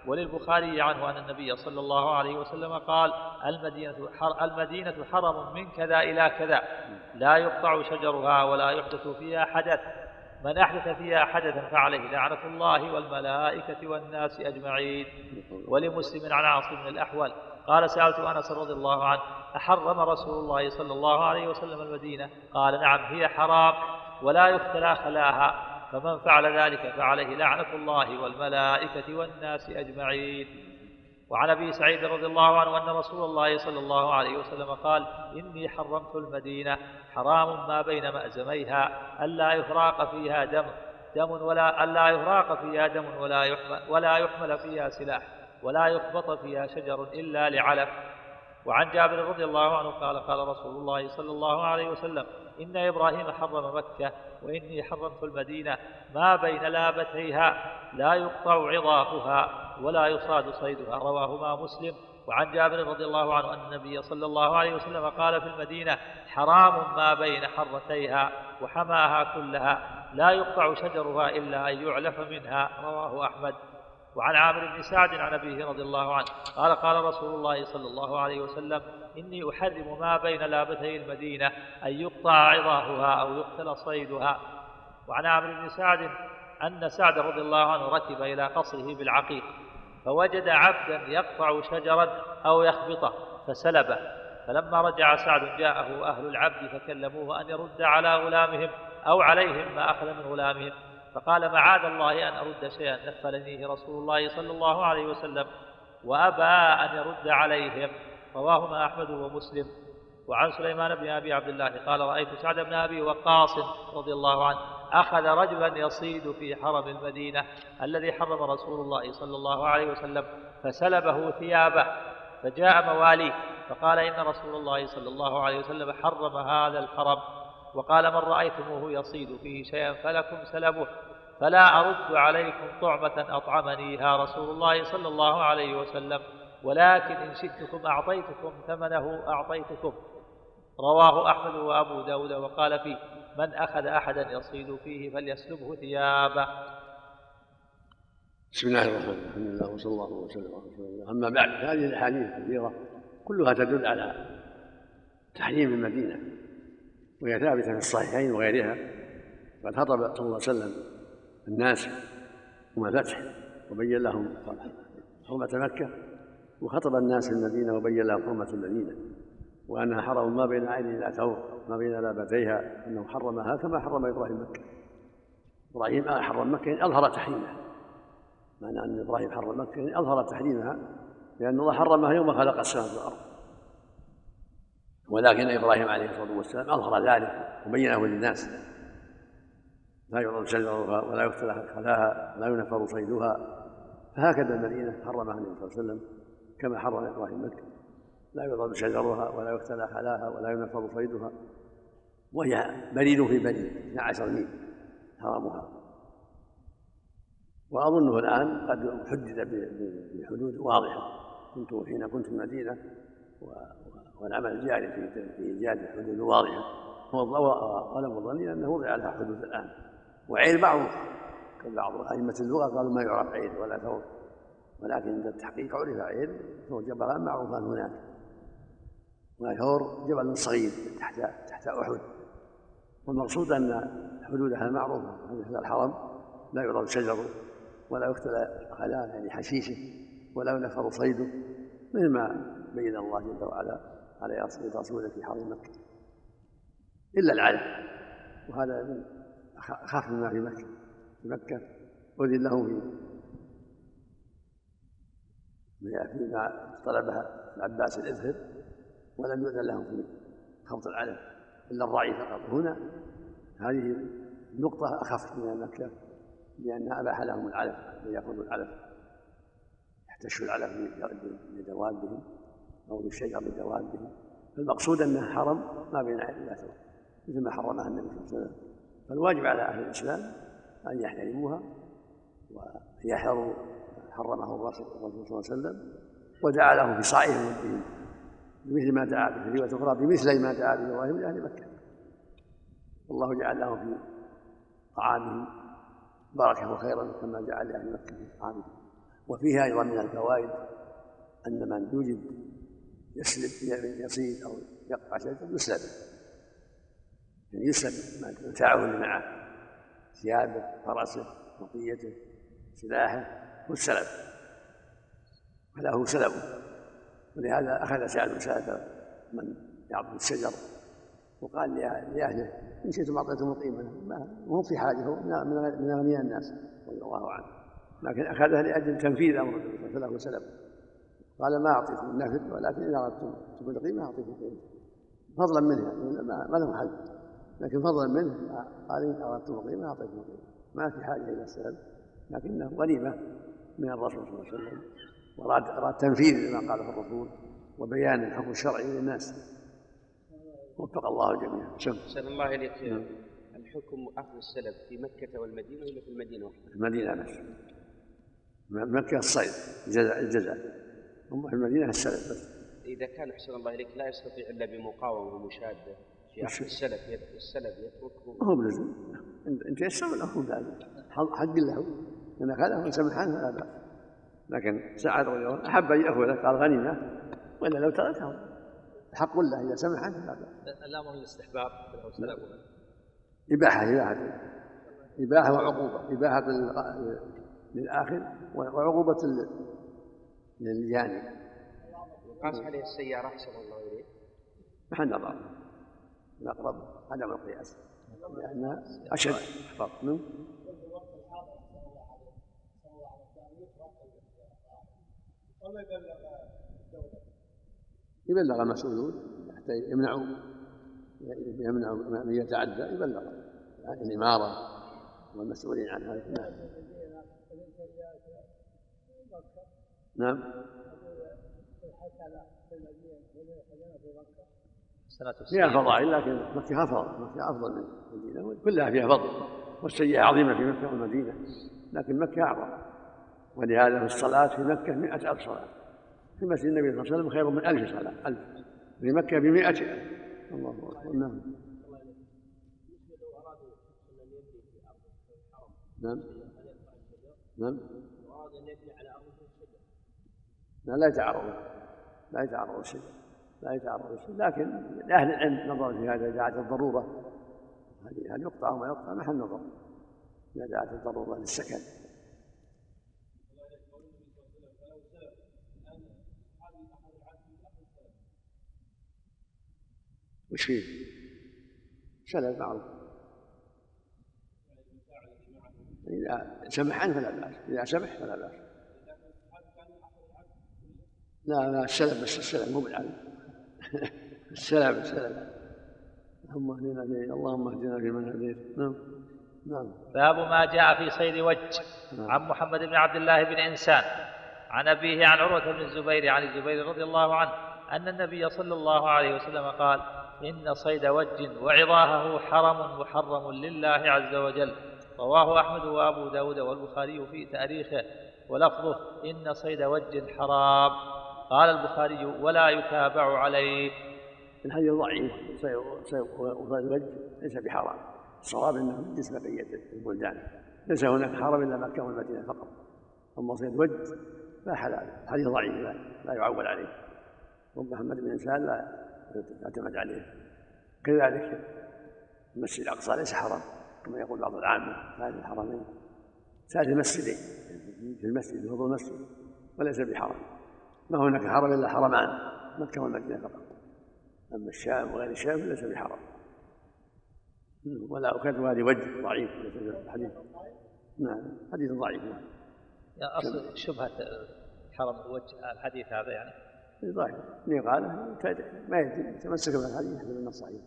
وللبخاري عنه أن النبي صلى الله عليه وسلم قال المدينة, حر المدينة حرم من كذا إلى كذا. لا يقطع شجرها ولا يحدث فيها حدث. من أحدث فيها حدثا فعليه لعنة الله والملائكة والناس أجمعين. ولمسلم عن عاصم الأحول قال سألت أنس رضي الله عنه أحرم رسول الله صلى الله عليه وسلم المدينة؟ قال نعم هي حرام ولا يختلى خلاها فمن فعل ذلك فعليه لعنة الله والملائكة والناس أجمعين. وعن أبي سعيد رضي الله عنه أن رسول الله صلى الله عليه وسلم قال إني حرمت المدينة حرام ما بين مأزميها ألا يفراق فيها دم دم ولا ألا يفراق فيها دم ولا يحمل ولا يحمل فيها سلاح. ولا يخبط فيها شجر إلا لعلف. وعن جابر رضي الله عنه قال قال رسول الله صلى الله عليه وسلم إن إبراهيم حرم مكة وإني حرمت المدينة ما بين لابتيها لا يقطع عظافها ولا يصاد صيدها. رواهما مسلم. وعن جابر رضي الله عنه أن النبي صلى الله عليه وسلم قال في المدينة حرام ما بين حرتيها وحماها كلها لا يقطع شجرها إلا أن يعلف منها. رواه أحمد. وعن عامر بن سعد عن أبيه رضي الله عنه قال قال رسول الله صلى الله عليه وسلم إني أحرم ما بين لابتي المدينة أن يقطع عظاهها أو يقتل صيدها. وعن عامر بن سعد أن سعد رضي الله عنه ركب إلى قصره بالعقيق فوجد عبدا يقطع شجرا أو يخبطه فسلبه. فلما رجع سعد جاءه أهل العبد فكلموه أن يرد على غلامهم أو عليهم ما أخذ من غلامهم. فقال معاذ الله أن أرد شيئا نفلنيه رسول الله صلى الله عليه وسلم وأبى أن يرد عليهم. رواهما أحمد ومسلم. وعن سليمان بن أبي عبد الله قال رأيت سعد بن أبي وقاص رضي الله عنه أخذ رجلا يصيد في حرم المدينة الذي حرم رسول الله صلى الله عليه وسلم فسلبه ثيابه فجاء مواليه فقال إن رسول الله صلى الله عليه وسلم حرم هذا الحرم. وقال من رأيتموه يصيد فيه شيئا فلكم سلبه فلا أرد عليكم طعمة أطعمنيها رسول الله صلى الله عليه وسلم ولكن إن شئتكم أعطيتكم ثمنه أعطيتكم. رواه أحمد وأبو داود وقال فيه من أخذ أحدا يصيد فيه فليسلبه ثيابه. بسم الله الرحمن الرحيم. الحمد لله وصلى الله وسلم على رسول الله. أما بعد هذه الأحاديث الكثيرة كلها تدل على تحريم المدينة. وهي ثابتة في الصحيحين وغيرها قد خطب صلى الله عليه وسلم الناس يوم الفتح وبين لهم حرمة مكة وخطب الناس المدينة وبين لهم حرمة المدينة وأنها حرم ما بين عين إلى ثور ما بين لابتيها أنه حرمها كما حرم إبراهيم مكة. إبراهيم حرم مكة يعني أظهر تحريمها. معنى أن إبراهيم حرم مكة يعني أظهر تحريمها لأن الله حرمها يوم خلق السماء والأرض. ولكن إبراهيم عليه الصلاة والسلام أظهر ذلك وبينه للناس. لا يعرض شجرها ولا يقتل خلاها ولا ينفر صيدها. فهكذا المدينة حرمها النبي صلى الله عليه وسلم كما حرم إبراهيم مكة. لا يضرب شجرها ولا يقتل خلاها ولا ينفر صيدها. وهي بريد في بريد 12 ميل حرمها وأظنه الآن قد حدد بحدود واضحة. كنت حين كنت في المدينة والعمل جاري في ايجاد حدود واضحة. ولم ظني أنه وضع لها حدود الآن. وعين معروف. بعض أئمة اللغة قالوا ما يعرف عين ولا ثور ولكن عند التحقيق عرف عين ثور جبلان معروفان هناك. وثور جبل صغير تحت تحت أحد. والمقصود أن حدودها معروفة. هذا الحرم. لا يعرض شجره ولا يقتل خلال يعني حشيشه ولا ينفر صيده. مثل ما بين الله جل وعلا. على رسوله في حرم مكة. إلا العلم. وهذا من اخف مما في مكة. في مكة أذن له في فيما طلبها العباس الاذهب ولم يؤذن لهم في خفض العلم. إلا الراعي فقط. هنا هذه النقطة أخف من مكة لأن أباح لهم العلف أن يأخذوا العلف يحتشوا العلف لدوابهم. أو للشجر لدوابهم فالمقصود أنه حرم ما بين الله مثل ما حرمها النبي صلى الله عليه وسلم. فالواجب على أهل الإسلام أن يحترموها ويحذروا حرمه الرسول صلى الله عليه وسلم ودعا لهم في صائهم والدين بمثل ما دعا به في رواية أخرى بمثل ما دعا به إبراهيم لأهل مكة. والله جعل لهم في طعامهم بركة وخيرا كما جعل لأهل مكة في طعامهم. وفيها أيضا من الفوائد أن من يوجد يسلب يصيد أو يقطع شيئا يسلب يعني يسلب متاعه اللي معه ثيابه فرسه بقيته سلاحه والسلب فله سلب ولهذا أخذ سعد بن من يعبد الشجر وقال لأهله إن شئتم أعطيتم القيمة. ما هو في حاجة هو من أغنياء الناس رضي الله عنه. لكن أخذها لأجل تنفيذ الله عليه وسلم قال ما أعطيكم النفل ولكن إذا أردتم القيمة أعطيكم القيمة فضلا منه يعني ما له حل. لكن فضلا منه قال إن أردتم القيمة أعطيكم القيمة ما في حاجة إلى السلم لكنه غنيمة من الرسول صلى الله عليه وسلم وأراد أراد تنفيذ ما قاله الرسول وبيان الحكم الشرعي للناس. وفق الله الجميع. سلام الله إليك. الحكم أخذ السلف في مكة والمدينة ولا في المدينة؟ في المدينة بس مكة الصيد الجزاء الجزاء. المدينة السلف إذا كان أحسن الله إليك لا يستطيع إلا بمقاومة ومشادة. في وش- السلف السلف يتركه. هو بلزم انت يسر له ذلك حق له إن اخذه وسمح عنه فلا بأس. لكن سعد رضي الله أحب أن ياخذه قال غنيمة وإلا لو تركه. حق له إذا سمح عنه فلا بأس. الامر الأوسط. إباحة إباحة. إباحة وعقوبة. إباحة لل- للاخذ وعقوبة لل- للجاني قاس عليه السيارة أحسن الله إليك محل نظر الاقرب عدم القياس لأن أشد احفظ نعم. يبلغ المسؤولون حتى يمنعوا يمنعوا من يتعدى يبلغ. يعني الإمارة والمسؤولين عن هذا. نعم. فيها فضائل لكن مكة أفضل مكة أفضل من المدينة كلها فيها فضل والسيئة عظيمة في مكة والمدينة لكن مكة أعظم. ولهذا في الصلاة في مكة مئة ألف صلاة. في مسجد النبي صلى الله عليه وسلم خير من ألف صلاة ألف. في مكة بمئة ألف. الله أكبر نعم. نعم. نعم. لا يتعرض لا يتعرض الشيء لا يتعرض الشيء لكن لأهل العلم نظر في هذا إذا دعت الضرورة هل يقطع أو ما يقطع محل نظر. إذا دعت الضرورة للسكن. وش فيه؟ سلف معروف. إذا سمح عنه فلا بأس. إذا سمح فلا بأس. لا لا السلف بس السلف مو بالعلم السلف السلف اللهم اهدنا في اللهم اهدنا فيمن هديت. نعم. نعم. باب ما جاء في صيد وج نعم. عن محمد بن عبد الله بن إنسان عن أبيه عن عروة بن الزبير عن الزبير رضي الله عنه أن النبي صلى الله عليه وسلم قال إن صيد وج وعظاهه حرم محرم لله عز وجل. رواه أحمد وأبو داود والبخاري في تاريخه ولفظه إن صيد وج حرام. قال البخاري ولا يتابع عليه. الحديث ضعيف وصيد الوجه ليس بحرام. الصواب أنه بالنسبة بقية البلدان. ليس هناك حرم إلا مكه والمدينه فقط. أما صيد وج فحلال الحديث ضعيف لا, لا يعول عليه. ومحمد بن إنسان لا يعتمد عليه. كذلك المسجد الأقصى ليس حرام كما يقول بعض العامة. ثالث الحرمين. ثالث المسجدين في المسجد فضل المسجد وليس بحرام. ما هناك حرم إلا حرمان مكة والمدينة فقط. أما الشام وغير الشام فليس بحرام ولا أكاد هذه وجه ضعيف الحديث نعم حديث ضعيف نعم. يعني أصل شبهة حرم وجه الحديث هذا يعني؟ ضعيف. من قال؟ ما يدري. يتمسك بالحديث يحمل النص صحيح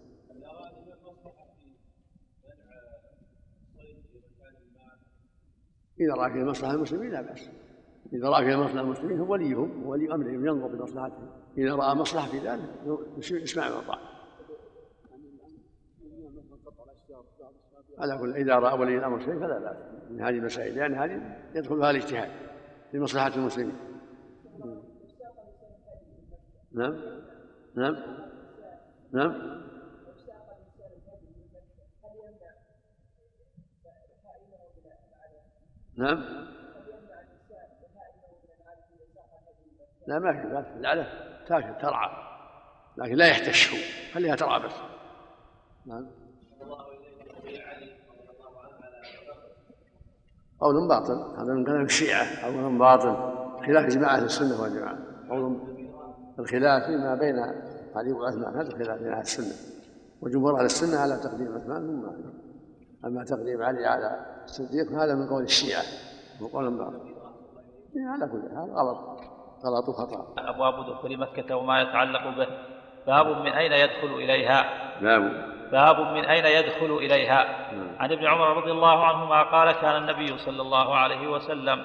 إذا رأى في مصلحة المسلمين لا بأس. إذا رأى في مصلحة المسلمين هو وليهم هو ولي أمرهم ينظر بمصلحتهم إذا رأى مصلحة في ذلك يسمع ويطاع على كل إذا رأى ولي الأمر شيء فلا بأس. من هذه المسائل لأن هذه يدخل فيها الاجتهاد في مصلحة المسلمين. نعم. نعم. نعم. نعم. لا ما في العلف تاكل ترعى. لكن لا يحتش خليها ترعى بس. نعم. قول باطل. هذا من كلام الشيعة. قول باطل. خلاف إجماع أهل السنة والجماعة. قول الخلاف فيما بين علي وعثمان هذا الخلاف بين أهل السنة. وجمهور أهل السنة على تقديم عثمان عليه أما تقديم علي على الصديق هذا من قول الشيعة. وقول باطل. على كل حال غلط. غلط وخطأ أبواب دخول مكة وما يتعلق به. باب من أين يدخل إليها؟ باب باب من أين يدخل إليها؟ عن ابن عمر رضي الله عنهما قال كان النبي صلى الله عليه وسلم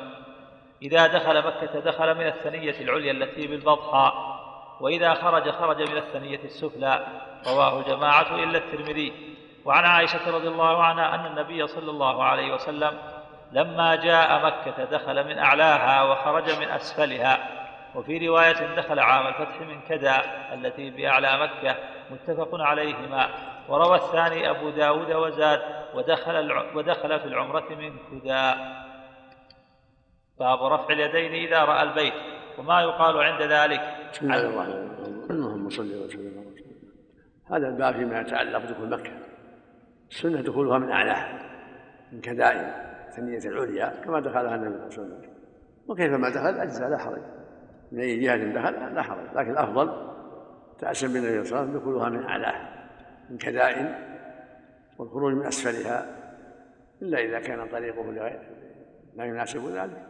إذا دخل مكة دخل من الثنية العليا التي بالبطحاء وإذا خرج خرج من الثنية السفلى رواه جماعة إلا الترمذي. وعن عائشة رضي الله عنها أن النبي صلى الله عليه وسلم لما جاء مكة دخل من أعلاها وخرج من أسفلها. وفي رواية دخل عام الفتح من كدا التي بأعلى مكة متفق عليهما. وروى الثاني أبو داود وزاد ودخل, ودخل في العمرة من كدا باب رفع اليدين إذا رأى البيت وما يقال عند ذلك. بسم الله الرحمن الرحيم. اللهم صل وسلم هذا الباب فيما يتعلق بدخول مكة. السنة دخولها من أعلاها من كدائم ثنية العليا كما دخلها النبي صلى الله عليه وسلم. وكيفما دخل؟ أجزاء لا حرج من أي جهة دخل؟ لا حرج. لكن الأفضل تأسم بالنبي صلى الله عليه وسلم دخولها من أعلاها من كدائن والخروج من أسفلها إلا إذا كان طريقه لا يناسب ذلك.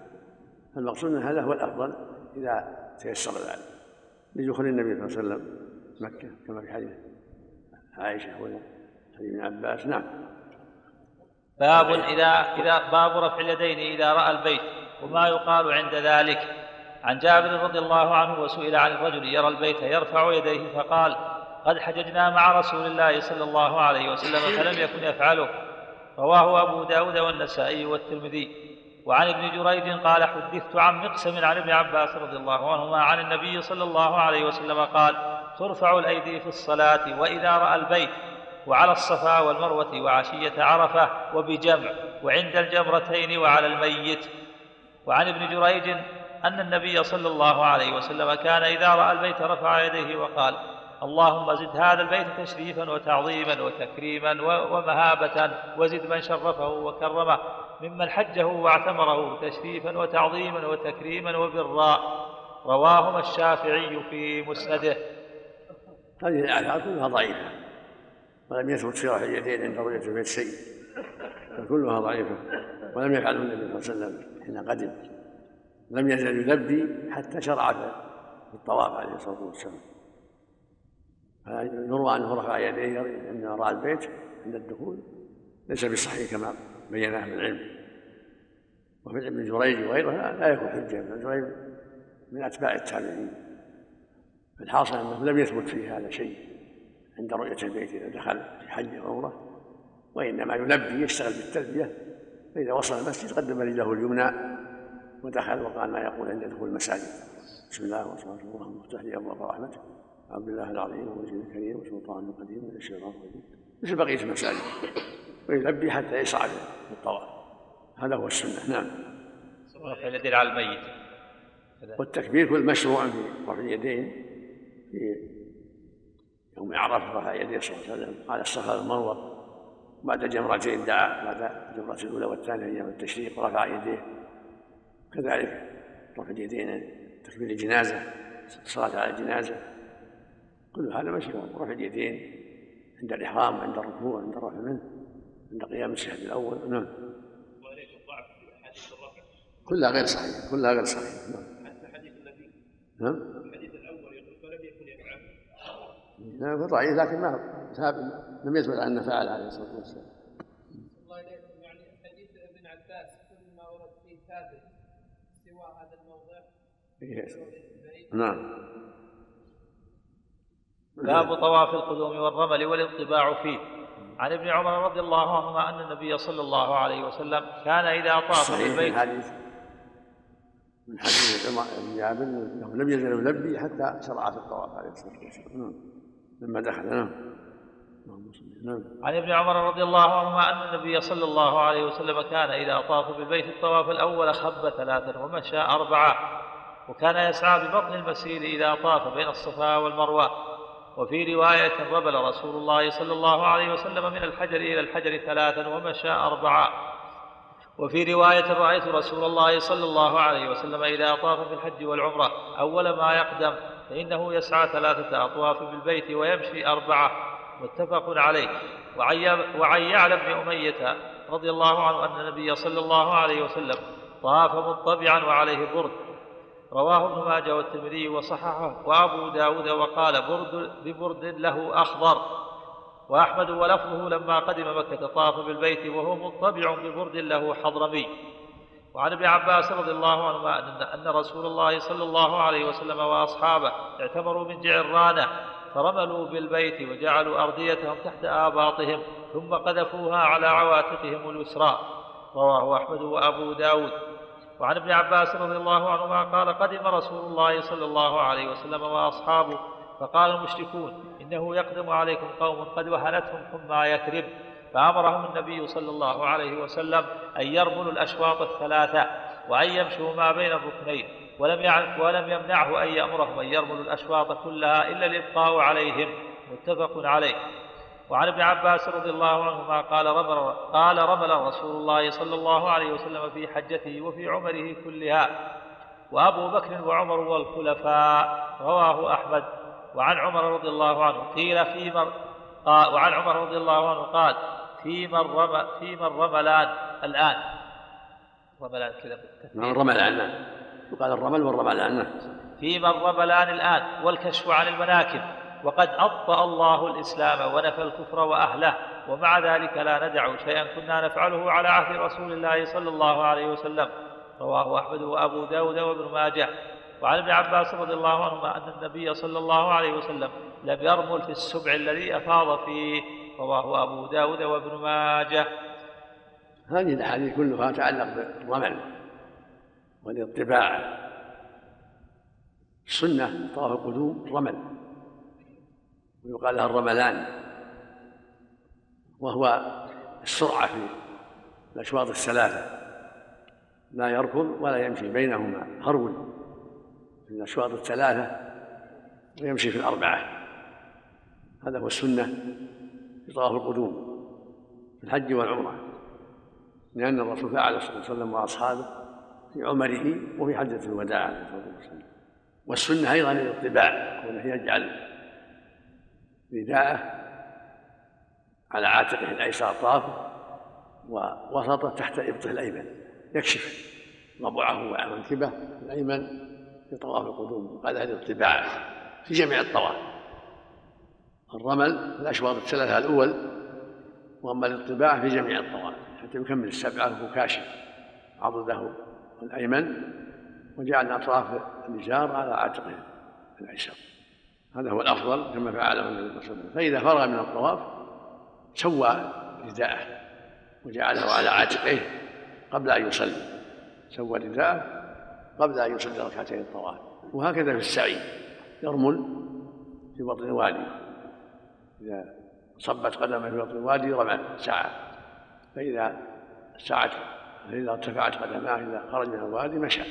فالمقصود من هذا هو الأفضل إذا تيسر ذلك لدخول النبي صلى الله عليه وسلم مكة كما في حديث عائشة وحديث ابن عباس. نعم. باب إذا إذا باب رفع اليدين إذا رأى البيت وما يقال عند ذلك. عن جابر رضي الله عنه وسئل عن الرجل يرى البيت يرفع يديه فقال قد حججنا مع رسول الله صلى الله عليه وسلم فلم يكن يفعله. رواه أبو داود والنسائي والترمذي. وعن ابن جريج قال حدثت عن مقسم عن ابن عباس رضي الله عنهما عن النبي صلى الله عليه وسلم قال ترفع الأيدي في الصلاة وإذا رأى البيت وعلى الصفا والمروة وعشية عرفة وبجمع وعند الجمرتين وعلى الميت. وعن ابن جريج أن النبي صلى الله عليه وسلم كان إذا رأى البيت رفع يديه وقال اللهم زد هذا البيت تشريفا وتعظيما وتكريما ومهابة وزد من شرفه وكرمه ممن حجه واعتمره تشريفا وتعظيما وتكريما وبراء. رواهما الشافعي في مسنده. هذه الآثار كلها ضعيفة ولم يثبت رفع اليدين عند رؤية البيت شيء فكلها ضعيفة ولم يفعله النبي صلى الله عليه وسلم حين قدم. لم يزل يلبي حتى شرع في الطواف عليه الصلاة والسلام. فيروى أنه رفع يديه عندما رأى البيت عند الدخول. ليس بصحيح كما بينه أهل العلم. وفي ابن جريج وغيره لا يكون حجة ابن جريج من أتباع التابعين. فالحاصل أنه لم يثبت فيه هذا شيء عند رؤية البيت إذا دخل في حج أو عمرة. وإنما يلبي يشتغل بالتلبية. فإذا وصل المسجد قدم رجله اليمنى. ودخل وقال ما يقول عند دخول المساجد. بسم الله والصلاة والسلام لي ابواب رحمته عبد الله العظيم ووجهه الكريم وسلطانه القديم من الشيطان الرجيم. مثل بقية المساجد. ويلبي حتى يصعد الطواف هذا هو السنة. نعم. رفع اليدين على الميت. والتكبير كل مشروع في رفع اليدين في يوم عرفة رفع يديه صلى الله عليه وسلم. على الصفا والمروة. بعد جمرتين دعا. بعد الجمرة الأولى والثانية أيام التشريق رفع يديه. كذلك. رفع اليدين تكبير الجنازة الصلاة على الجنازة. كل هذا مشروع. رفع اليدين عند الإحرام عند الركوع عند الرفع منه عند قيام الشهد الأول. نعم. كلها غير صحيحة كلها غير صحيحة. نعم. حتى حديث النبي؟ نعم. الحديث الأول يقول فلم يكن يفعل. نعم ضعيف لكن ما لم يثبت أنه فعل عليه الصلاة والسلام الله يعني حديث ابن عباس كل ما ورد فيه ثابت سوى هذا الموضع نعم باب طواف القدوم والرمل والانطباع فيه. عن ابن عمر رضي الله عنهما أن النبي صلى الله عليه وسلم كان إذا طاف بالبيت من حديث من حديث ابن جابر أنه لم يزل يلبي حتى شرع في الطواف عليه الصلاة والسلام. نعم. لما دخل نعم. نعم عن ابن عمر رضي الله عنهما أن النبي صلى الله عليه وسلم كان إذا طاف بالبيت الطواف الأول خب ثلاثا ومشى أربعة. وكان يسعى ببطن المسير إذا طاف بين الصفا والمروة. وفي رواية ربل رسول الله صلى الله عليه وسلم من الحجر إلى الحجر ثلاثا ومشى أربعا. وفي رواية رأيت رسول الله صلى الله عليه وسلم إذا طاف في الحج والعمرة أول ما يقدم فإنه يسعى ثلاثة أطواف بالبيت ويمشي أربعة. متفق عليه. وعن يعلى بن أمية رضي الله عنه أن النبي صلى الله عليه وسلم طاف مطبعا وعليه برد. رواه ابن ماجه والترمذي وصححه. وابو داود وقال برد ببرد له أخضر. وأحمد ولفظه لما قدم مكة طاف بالبيت وهو مطبع ببرد له حضرمي. وعن ابن عباس رضي الله عنهما ان رسول الله صلى الله عليه وسلم وأصحابه اعتمروا من جعرانه فرملوا بالبيت وجعلوا ارديتهم تحت آباطهم ثم قذفوها على عواتقهم اليسرى. رواه أحمد وأبو داود. وعن ابن عباس رضي الله عنهما قال قدم رسول الله صلى الله عليه وسلم وأصحابه فقال المشركون إنه يقدم عليكم قوم قد وهنتهم حمى يثرب فأمرهم النبي صلى الله عليه وسلم أن يرملوا الأشواط الثلاثة وأن يمشوا ما بين الركنين ولم ولم يمنعه أن يأمرهم أن يرملوا الأشواط كلها إلا الإبقاء عليهم. متفق عليه. وعن ابن عباس رضي الله عنهما قال رمل قال رمل رسول الله صلى الله عليه وسلم في حجته وفي عمره كلها وأبو بكر وعمر والخلفاء رواه أحمد. وعن عمر رضي الله عنه قيل في مر قال وعن عمر رضي الله عنه قال في من رمى في من رملان الآن. رملان كذا. نعم رملان. يقال الرمل والرملان. في من رملان الآن. والكشف عن المناكب. وقد أبطأ الله الإسلام ونفى الكفر وأهله ومع ذلك لا ندع شيئا كنا نفعله على عهد رسول الله صلى الله عليه وسلم. رواه أحمد وأبو داود وابن ماجه. وعن ابن عباس رضي الله عنهما أن النبي صلى الله عليه وسلم لم يرمل في السبع الذي أفاض فيه. رواه أبو داود وابن ماجه. هذه الأحاديث كلها تتعلق بالرمل والاطباع السنة طواف القدوم رمل. ويقال لها الرملان وهو السرعة في الأشواط الثلاثة لا يركض ولا يمشي بينهما هرول في الأشواط الثلاثة ويمشي في الأربعة. هذا هو السنة في طواف القدوم في الحج والعمرة لأن الرسول فعل صلى الله عليه وسلم وأصحابه في عمره وفي حجة الوداع عليه الصلاة والسلام. والسنة أيضا الاطباع يجعل رداءه على عاتقه الأيسر طافه ووسطه تحت إبطه الأيمن. يكشف ضبعه ومنكبه الأيمن في طواف القدوم قال هذه الطباع في جميع الطواف. الرمل الأشواط الثلاثة الأول وأما الاطباع في جميع الطواف حتى يكمل السبعه وهو كاشف. عضده الأيمن وجعل اطراف الازار على عاتقه الأيسر. هذا هو الأفضل كما فعله النبي صلى الله عليه وسلم. فإذا فرغ من الطواف سوى رداءه وجعله على عاتقه قبل أن يصلي. سوى رداءه قبل أن يصلي ركعتين الطواف. وهكذا في السعي. يرمل في بطن الوادي إذا صبت قدمه في بطن الوادي رمى سعى فإذا سعت فاذا ارتفعت قدماه إذا خرج من الوادي مشى.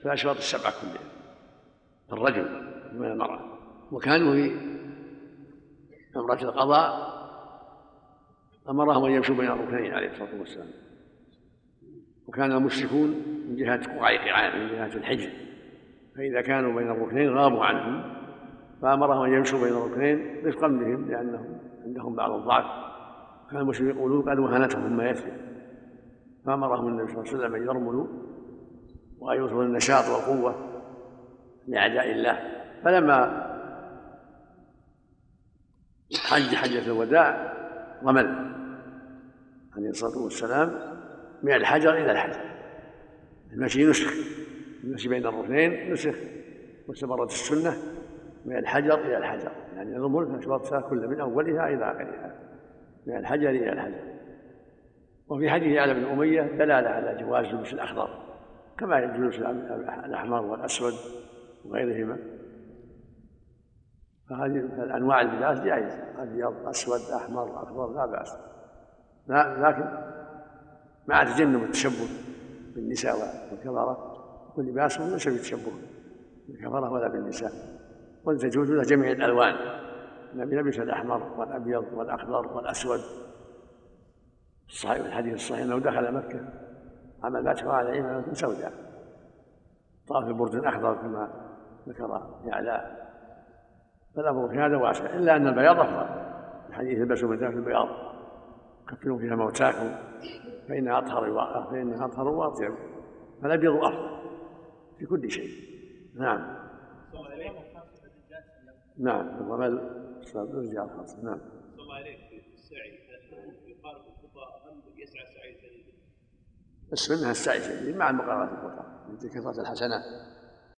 في الأشواط السبعة كلها. الرجل من المرأة. وكانوا في عمرة القضاء أمرهم أن يمشوا بين الركنين عليه الصلاة والسلام. وكان المشركون من جهة قعيقعان من جهة الحجر. فإذا كانوا بين الركنين غابوا عنهم فأمرهم أن يمشوا بين الركنين رفقا بهم لأنهم عندهم بعض الضعف. كان المشركون يقولون قد وهنتهم ما يكفي. فأمرهم النبي صلى الله عليه وسلم أن يرملوا وأن يظهروا النشاط والقوة لأعداء الله. فلما حج حجة الوداع رمل عليه الصلاة والسلام. من الحجر إلى الحجر. المشي نسخ المشي بين الركنين نسخ واستمرت السنة من الحجر إلى الحجر. يعني الرمل أشواط كل من أولها إلى آخرها. من الحجر إلى الحجر. وفي حديث على بن أمية دلالة على جواز لبس الأخضر. كما يجوز الأحمر والأسود وغيرهما. فهذه الأنواع اللباس جائز ابيض اسود احمر اخضر لا بأس. لكن مع تجنب التشبه بالنساء والكفره ولباسهم ليس بالتشبه بالكفره ولا بالنساء. تجوز له جميع الألوان. النبي لبس الأحمر والأبيض والأخضر والأسود. الصحيح الحديث الصحيح أنه دخل مكة. عمل الفتح وعلى عمامه سوداء. طاف ببرد أخضر كما ذكر يعلى. فالامر في هذا واسع إلا أن البياض أفضل. الحديث البسوا من ذات البياض. كفنوا فيها موتاكم فانها أطهر فانها أطهر واطيب فالأبيض أفضل في كل شيء. نعم. نعم. الرمل الرجال خاصة نعم. الله عليك في السعي يقال في يسعى سعي السنة السعي مع المقارنة الخطأ كثرة الحسنات.